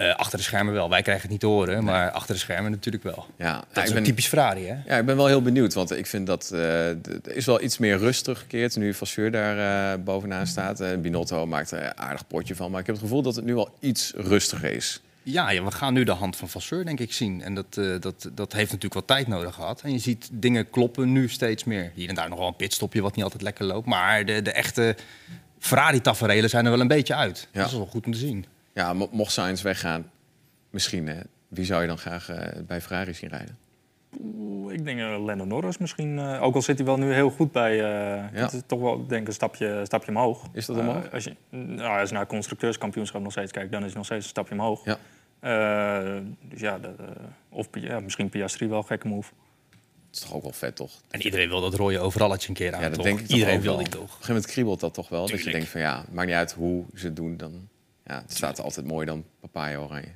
Eh, achter de schermen wel. Wij krijgen het niet te horen, maar achter de schermen natuurlijk wel. Ja, dat ik is ben- typisch Ferrari, hè? Ja, ik ben wel heel benieuwd, want ik vind dat d- er is wel iets meer rust teruggekeerd nu Vasseur daar eh, bovenaan staat. Binotto maakt er een aardig potje van, maar ik heb het gevoel dat het nu wel iets rustiger is. Ja, ja, we gaan nu de hand van Vasseur, denk ik, zien. En dat, dat, dat heeft natuurlijk wat tijd nodig gehad. En je ziet dingen kloppen nu steeds meer. Hier en daar nog wel een pitstopje wat niet altijd lekker loopt. Maar de, de echte Ferrari-taferelen zijn er wel een beetje uit. Ja. Dat is wel goed om te zien. Ja, mo- mocht Sainz weggaan, misschien, hè, wie zou je dan graag eh, bij Ferrari zien rijden? Oeh, Ik denk uh, Lando Norris misschien. eh, ook al zit hij wel nu heel goed bij. eh Het is toch wel denk ik, een stapje, stapje omhoog. Is dat Eh, omhoog? als, je, nou, als je naar het constructeurskampioenschap nog steeds kijkt, dan is het nog steeds een stapje omhoog. Ja. Eh, dus ja, dat, eh, of ja, misschien Piastri wel een gekke move. Dat is toch ook wel vet, toch? En iedereen wil dat rode overalletje een keer aan, Ja, dat toch? denk ik toch iedereen wil die toch? Op een gegeven moment kriebelt dat toch wel. Dat je denkt van ja, maakt niet uit hoe ze het doen. Dan, ja, het staat altijd mooi dan papaya oranje.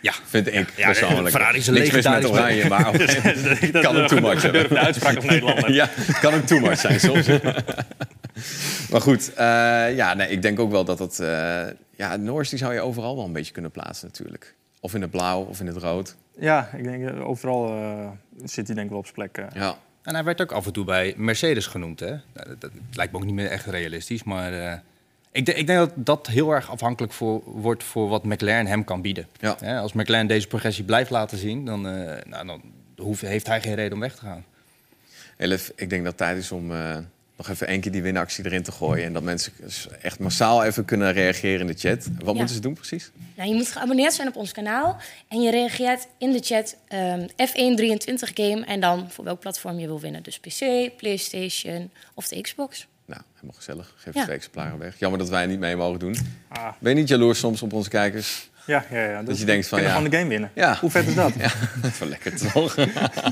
Ja. Vind ik Ja, persoonlijk. Ferrari is een legendarisch oranje, maar Dat kan ook too een much gedurfde hebben. uitspraak als Nederlander. ja, het kan ook too much zijn soms. maar goed, eh, ja, nee, ik denk ook wel dat het... eh, ja, Norris die zou je overal wel een beetje kunnen plaatsen natuurlijk. Of in het blauw of in het rood. Ja, ik denk eh, overal eh, zit hij denk ik wel op zijn plek. Ja. En hij werd ook af en toe bij Mercedes genoemd. Hè? Nou, Dat, dat lijkt me ook niet meer echt realistisch. Maar eh, ik, denk- ik denk dat dat heel erg afhankelijk voor, wordt voor wat McLaren hem kan bieden. Ja. Als McLaren deze progressie blijft laten zien, dan, eh, nou, dan hoeft, heeft hij geen reden om weg te gaan. Elif, ik denk dat het tijd is om eh, nog even één keer die winactie erin te gooien. En dat mensen echt massaal even kunnen reageren in de chat. Wat moeten ze doen precies? Nou, je moet geabonneerd zijn op ons kanaal en je reageert in de chat ehm, F123 game en dan voor welk platform je wil winnen. Dus PC, PlayStation of de Xbox. Nou, helemaal gezellig. Geef Ja. twee exemplaren weg. Jammer dat wij niet mee mogen doen. Ah. Ben je niet jaloers soms op onze kijkers? Ja, ja, ja. Dat je denkt van, ja. gewoon de game winnen. Ja. Hoe vet is dat? Ja, dat is wel lekker toch?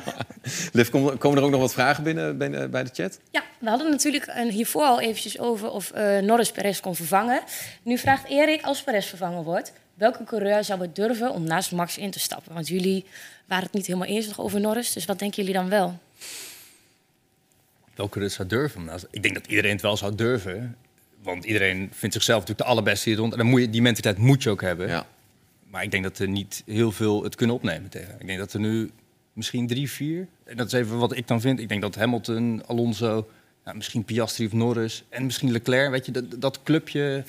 Liv, kom- komen er ook nog wat vragen binnen, binnen bij de chat? Ja, we hadden natuurlijk een, hiervoor al eventjes over of eh, Norris Perez kon vervangen. Nu vraagt Erik, als Perez vervangen wordt, welke coureur zou het durven om naast Max in te stappen? Want jullie waren het niet helemaal eens over Norris, dus wat denken jullie dan wel? Welke het zou durven? Nou, ik denk dat iedereen het wel zou durven. Want iedereen vindt zichzelf natuurlijk de allerbeste hier rond. En dan moet je, die mentaliteit moet je ook hebben. Ja. Maar ik denk dat er niet heel veel het kunnen opnemen tegen. Ik denk dat er nu misschien drie, vier. En dat is even wat ik dan vind. Ik denk dat Hamilton, Alonso, nou, misschien Piastri of Norris en misschien Leclerc. Weet je, dat, dat clubje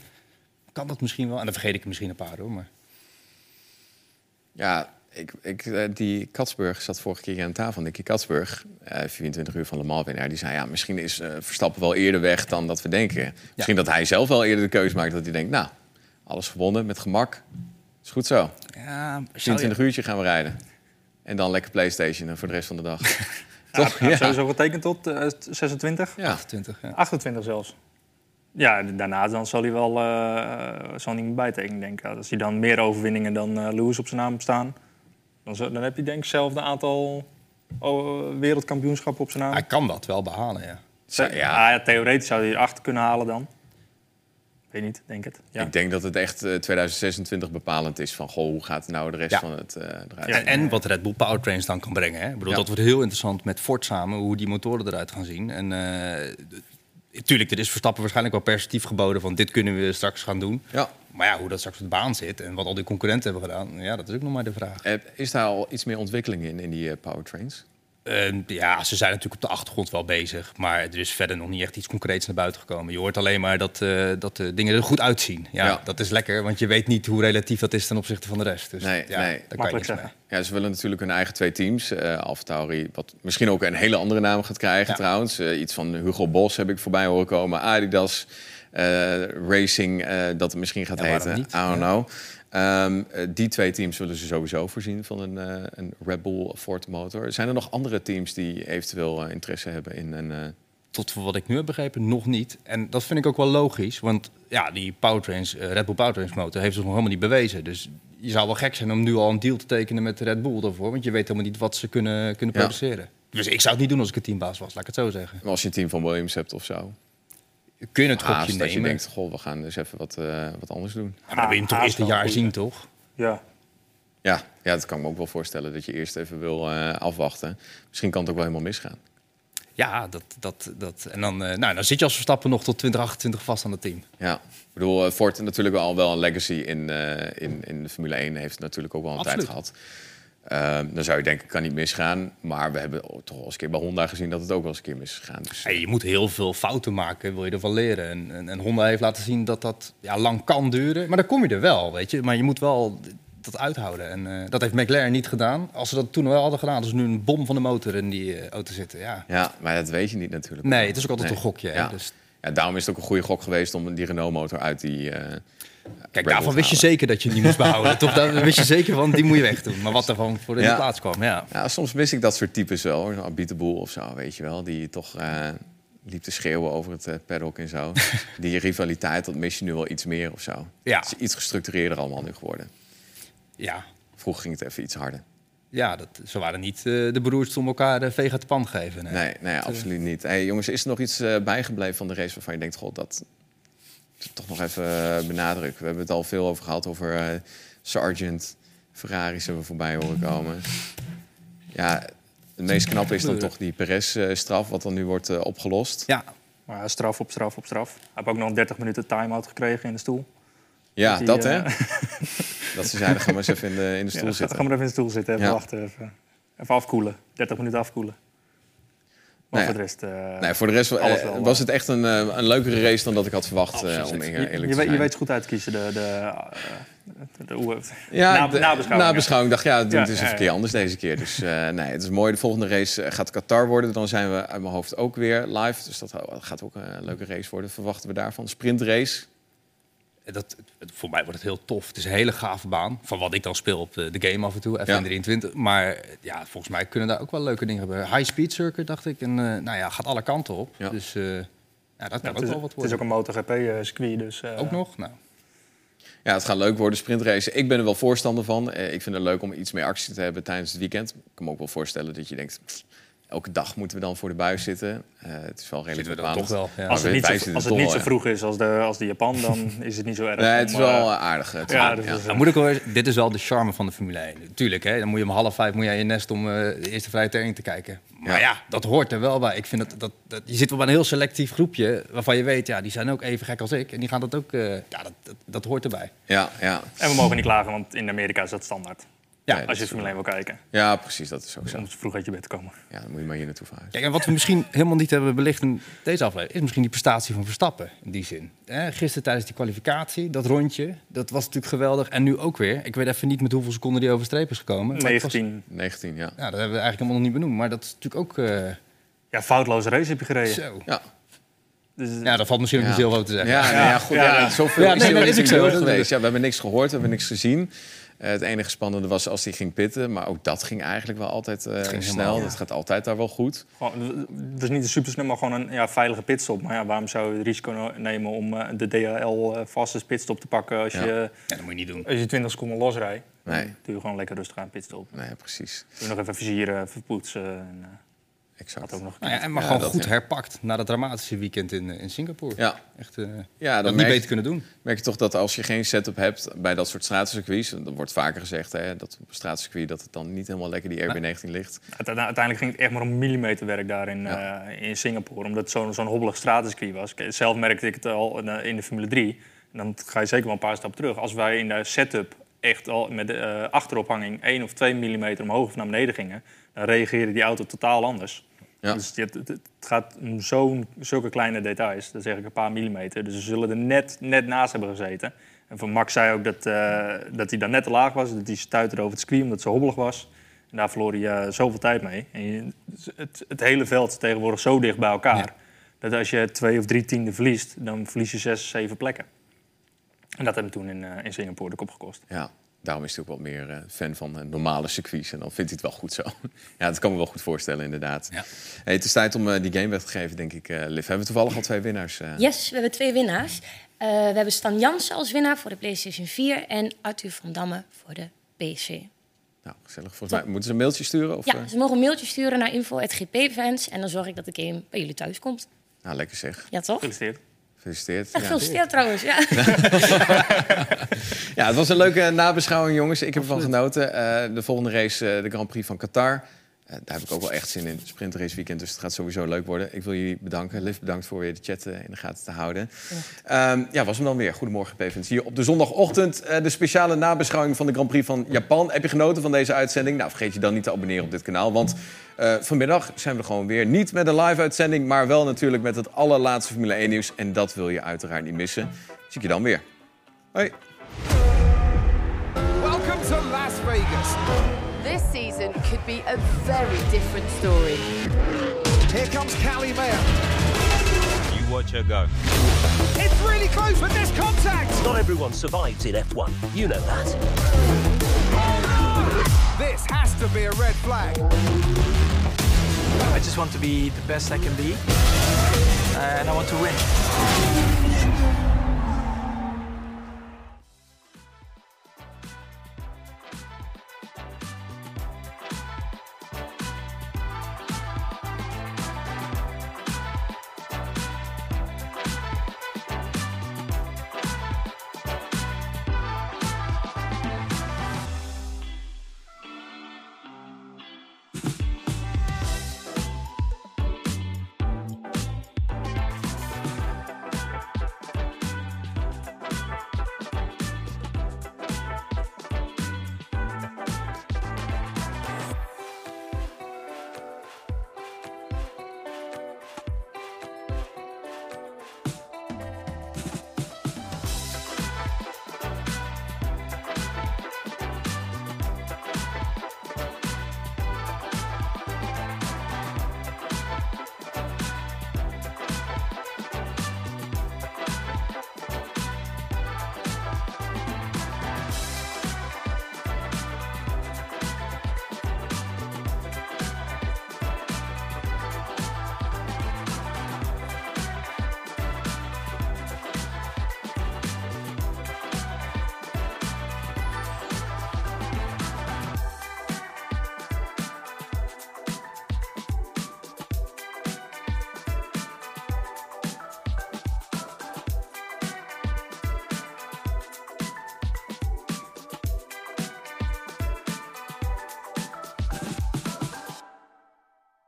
kan dat misschien wel. En dan vergeet ik misschien een paar hoor. Maar Ja, ik, ik, eh, die Katsburg zat vorige keer aan tafel. Nicky Katsburg, eh 24 uur van Le Mans winnaar. Die zei, ja, misschien is eh, Verstappen wel eerder weg dan dat we denken. Misschien dat hij zelf wel eerder de keuze maakt. Dat hij denkt, nou, alles gewonnen met gemak. Is goed zo. ja, zou 24 je- uurtje gaan we rijden. En dan lekker Playstation voor de rest van de dag. Ja, Toch? hij heeft sowieso getekend tot eh, 26. Ja. 28, ja. 28 zelfs. Ja, daarna dan zal hij wel eh, zal niet meer bijtekenen, denk ik. Als hij dan meer overwinningen dan Lewis op zijn naam staan... Dan, zo- dan heb je denk ik hetzelfde aantal oh, wereldkampioenschappen op zijn naam. Hij kan dat wel behalen, ja. ja. ja, theoretisch zou hij erachter kunnen halen dan. Weet niet, denk het. Ja. Ik denk dat het echt eh, 2026 bepalend is van... Goh, hoe gaat nou de rest Ja. van het eh eruit? En, en wat Red Bull Powertrains dan kan brengen. Hè? Ik bedoel, Ja. Dat wordt heel interessant met Ford samen, hoe die motoren eruit gaan zien. En eh, tuurlijk, er is Verstappen waarschijnlijk wel perspectief geboden van dit kunnen we straks gaan doen. Ja. Maar ja, hoe dat straks op de baan zit en wat al die concurrenten hebben gedaan, ja, dat is ook nog maar de vraag. Eh, Is daar al iets meer ontwikkeling in, in die eh, powertrains? Eh, ja, ze zijn natuurlijk op de achtergrond wel bezig, maar er is verder nog niet echt iets concreets naar buiten gekomen. Je hoort alleen maar dat, eh, dat de dingen er goed uitzien. Ja, Ja. dat is lekker, want je weet niet hoe relatief dat is ten opzichte van de rest. Dus Nee, ja, nee. daar kan je niks mee. Ja, ze willen natuurlijk hun eigen twee teams. eh AlphaTauri, wat misschien ook een hele andere naam gaat krijgen trouwens. Iets van Hugo Bos heb ik voorbij horen komen. Adidas Racing, eh, dat het misschien gaat Ja, heten. niet? I don't know. Ehm, eh, die twee teams zullen ze sowieso voorzien van een, eh, een Red Bull Ford motor. Zijn er nog andere teams die eventueel eh, interesse hebben in een, eh, tot voor wat ik nu heb begrepen, nog niet. En dat vind ik ook wel logisch. Want ja, die powertrains, eh, Red Bull Powertrains motor heeft zich nog helemaal niet bewezen. Dus je zou wel gek zijn om nu al een deal te tekenen met Red Bull daarvoor. Want je weet helemaal niet wat ze kunnen, kunnen Ja. produceren. Dus ik zou het niet doen als ik een teambaas was, laat ik het zo zeggen. Maar als je een team van Williams hebt of zo. Kun je het Haast, gokje dat je nemen. denkt, goh, we gaan dus even wat, eh, wat anders doen. Ja, maar dan wil je hem toch eerst een jaar zien, toch? Ja. Ja, ja, dat kan ik me ook wel voorstellen. Dat je eerst even wil eh, afwachten. Misschien kan het ook wel helemaal misgaan. Ja, dat, dat, dat. En dan, eh, nou, dan zit je als Verstappen nog tot 2028 vast aan het team. Ja, ik bedoel, Ford natuurlijk al wel een legacy in, eh, in, in de Formule 1. Heeft het natuurlijk ook wel een Absoluut. tijd gehad. Ehm, dan zou je denken, kan niet misgaan. Maar we hebben toch wel eens een keer bij Honda gezien dat het ook wel eens een keer mis is gegaan. Dus, Hey, je moet heel veel fouten maken, wil je ervan leren. En, en, en Honda heeft laten zien dat dat ja, lang kan duren. Maar dan kom je er wel, weet je. Maar je moet wel dat uithouden. En eh, dat heeft McLaren niet gedaan. Als ze dat toen wel hadden gedaan, ze nu een bom van de motor in die eh, auto zitten. Ja. Ja, maar dat weet je niet natuurlijk. Nee, het is ook altijd Nee. een gokje. hè. Ja. Dus, Ja, daarom is het ook een goede gok geweest om die Renault-motor uit die... eh, kijk, daarvan wist je zeker dat je niet moest behouden. Toch, daar wist je zeker van, die moet je wegdoen. Maar wat er gewoon voor in Ja. de plaats kwam, ja. Ja, soms mis ik dat soort types wel. Zo'n Abiteboel of zo, weet je wel. Die toch eh, liep te schreeuwen over het eh, paddock en zo. die rivaliteit, dat mis je nu wel iets meer of zo. Ja. Het is iets gestructureerder allemaal nu geworden. Ja, Vroeger ging het even iets harder. Ja dat, ze waren niet eh, de broers om elkaar de vega te pan geven. Nee. Nee, nee, absoluut niet. Hey, jongens, is er nog iets eh, bijgebleven van de race waarvan je denkt... God, dat toch nog even eh, benadrukken. We hebben het al veel over gehad, over eh Sargent. Ferraris hebben we voorbij horen komen. Ja, het meest knappe is dan toch die Perez-straf... wat dan nu wordt eh, opgelost. Ja, Maar straf op straf op straf. Hij heeft ook nog een 30 minuten time-out gekregen in de stoel. Ja, dat eh, hè? dat ze zeiden, ga maar eens even in de, in de stoel Ja, zitten. Ga maar even in de stoel zitten, even wachten. Even, even afkoelen. 30 minuten afkoelen. Maar Nou voor de rest... eh, Nee, voor de rest eh, wel, was eh, het echt een, een leukere race dan dat ik had verwacht, om eerlijk je, te zijn. weet, je weet goed uit te kiezen, de, de, de, de, Ja, na- de- nabeschouwing. nabeschouwing dacht, ja, het is ja, een keer ja. anders deze keer. Dus nee, het is mooi. De volgende race gaat Qatar worden. Dan zijn we uit mijn hoofd ook weer live. Dus dat gaat ook een leuke race worden. Verwachten we daarvan. Sprintrace. Dat, voor mij wordt het heel tof. Het is een hele gave baan. Van wat ik dan speel op de, de game af en toe, F123. Maar ja, volgens mij kunnen daar ook wel leuke dingen gebeuren. High speed circuit, dacht ik. En eh, nou ja, gaat alle kanten op. Dus eh, ja, dat kan Ja, ook het, is, wel wat het is worden. ook een MotoGP-circuit, dus... eh, Ook nog? Nou. Ja, het gaat leuk worden, sprintrace. Ik ben er wel voorstander van. Eh, ik vind het leuk om iets meer actie te hebben tijdens het weekend. Ik kan me ook wel voorstellen dat je denkt... pff, elke dag moeten we dan voor de buis zitten. Eh, het is wel redelijk we toch wel, ja. Als het niet zo, als het niet vroeg is als de, als de Japan, dan is het niet zo erg. Nee, het is om, wel eh, aardig. ja, is, Dan moet ik wel dit is wel de charme van de Formule 1. Tuurlijk, hè, dan moet je om half vijf moet je aan je nest om eh, de eerste vrije training te kijken. Maar ja. dat hoort er wel bij. Ik vind dat, dat, dat, je zit wel bij een heel selectief groepje waarvan je weet, ja, die zijn ook even gek als ik. En die gaan dat ook, eh, ja, dat, dat, dat hoort erbij. Ja, ja. En we mogen niet klagen, want in Amerika is dat standaard. Ja, Nee, als je is Formule 1 wil kijken. Ja, precies. Dat is ook zo. Om vroeg uit je bed te komen. Ja, dan moet je maar hier naartoe verhuizen. Kijk, en wat we misschien helemaal niet hebben belicht in deze aflevering... is misschien die prestatie van Verstappen in die zin. Hè, gisteren tijdens die kwalificatie, dat rondje, dat was natuurlijk geweldig. En nu ook weer. Ik weet even niet met hoeveel seconden die over de streep is gekomen. maar het was- 19. 19, ja. Ja, dat hebben we eigenlijk helemaal nog niet benoemd. Maar dat is natuurlijk ook... eh, Ja, foutloze race heb je gereden. zo. Ja. Dus, Ja, dat valt misschien ook Ja. niet heel veel te zeggen. Ja, nee, ja, goed. Ja, Ja, ja. zoveel Ja, is nee, er is ook in zo. geweest. Ja, we hebben niks gehoord, we hebben niks gezien. Eh, het enige spannende was als hij ging pitten. Maar ook dat ging eigenlijk wel altijd eh, ging snel. helemaal, ja. Dat gaat altijd daar wel goed. Gewoon, het is niet een supersnel, maar gewoon een ja, veilige pitstop. Maar ja, waarom zou je het risico nemen om eh, de DHL eh fastest pitstop te pakken als, Ja. je, Ja, dat moet je niet doen. als je 20 seconden losrijdt? Nee. Dan doe je gewoon lekker rustig aan pitstop. Nee, precies. Doe nog even versieren, even poetsen. En, eh, Exact. ook nog. Nou ja, en maar Ja, gewoon goed ja. herpakt na dat dramatische weekend in, eh, in Singapore. Ja. Echt, eh Ja, dat niet merk, beter kunnen doen. merk je toch dat als je geen setup hebt bij dat soort stratencircuits... dan wordt vaker gezegd hè, dat op een stratencircuit dat het dan niet helemaal lekker die RB19 ligt. Uite- Uiteindelijk ging het echt maar om millimeterwerk daar in, Ja. eh, in Singapore. Omdat het zo'n zo'n hobbelig stratencircuit was. Zelf merkte ik het al in de, Formule 3. En dan ga je zeker wel een paar stappen terug. Als wij in de setup echt al met de eh, achterophanging 1 of 2 millimeter omhoog of naar beneden gingen... dan reageerde die auto totaal anders. Ja. Dus het, gaat om zo'n, zulke kleine details. Dat zeg ik een paar millimeter. Dus ze zullen er net, net naast hebben gezeten. En van Max zei ook dat, eh, dat hij daar net te laag was. Dat hij stuiterde over het circuit omdat zo hobbelig was. En daar verloor hij eh, zoveel tijd mee. En je- het, het hele veld is tegenwoordig zo dicht bij elkaar. Dat als je twee of drie tienden verliest, dan verlies je zes, zeven plekken. En dat hebben we toen in, eh, in Singapore de kop gekost. Ja. Daarom is hij ook wat meer eh, fan van eh, normale circuits. En dan vindt hij het wel goed zo. ja, dat kan me wel goed voorstellen, inderdaad. Hey, het is tijd om eh, die game weg te geven, denk ik, eh Liv. Hebben we toevallig al twee winnaars? eh? Yes, we hebben twee winnaars. Eh, we hebben Stan Jansen als winnaar voor de PlayStation 4 en Arthur van Damme voor de PC. Nou, gezellig. Volgens mij moeten ze een mailtje sturen? Of, Ja, ze mogen een mailtje sturen naar info.gpfans en dan zorg ik dat de game bij jullie thuis komt. Nou, lekker zeg. Ja, toch? Gefeliciteerd. Gefeliciteerd. Ja, gefeliciteerd trouwens. Ja. Ja, het was een leuke nabeschouwing, jongens. Ik heb ervan genoten. Eh, de volgende race, eh, de Grand Prix van Qatar. Eh, daar heb ik ook wel echt zin in. Sprintrace weekend, dus het gaat sowieso leuk worden. Ik wil jullie bedanken. Liv, bedankt voor weer de chat eh, in de gaten te houden. Ehm, ja, was hem dan weer. Goedemorgen, PVN's. Hier op de zondagochtend eh, de speciale nabeschouwing van de Grand Prix van Japan. Heb je genoten van deze uitzending? Nou, vergeet je dan niet te abonneren op dit kanaal. Want eh, vanmiddag zijn we er gewoon weer. Niet met een live-uitzending, maar wel natuurlijk met het allerlaatste Formule 1 nieuws. En dat wil je uiteraard niet missen. Zie ik je dan weer. Hoi. Welcome to Las Vegas. This season could be a very different story. Here comes Callie Mayer. You watch her go. It's really close with this contact. Not everyone survives in F1. You know that. This has to be a red flag. I just want to be the best I can be, and I want to win.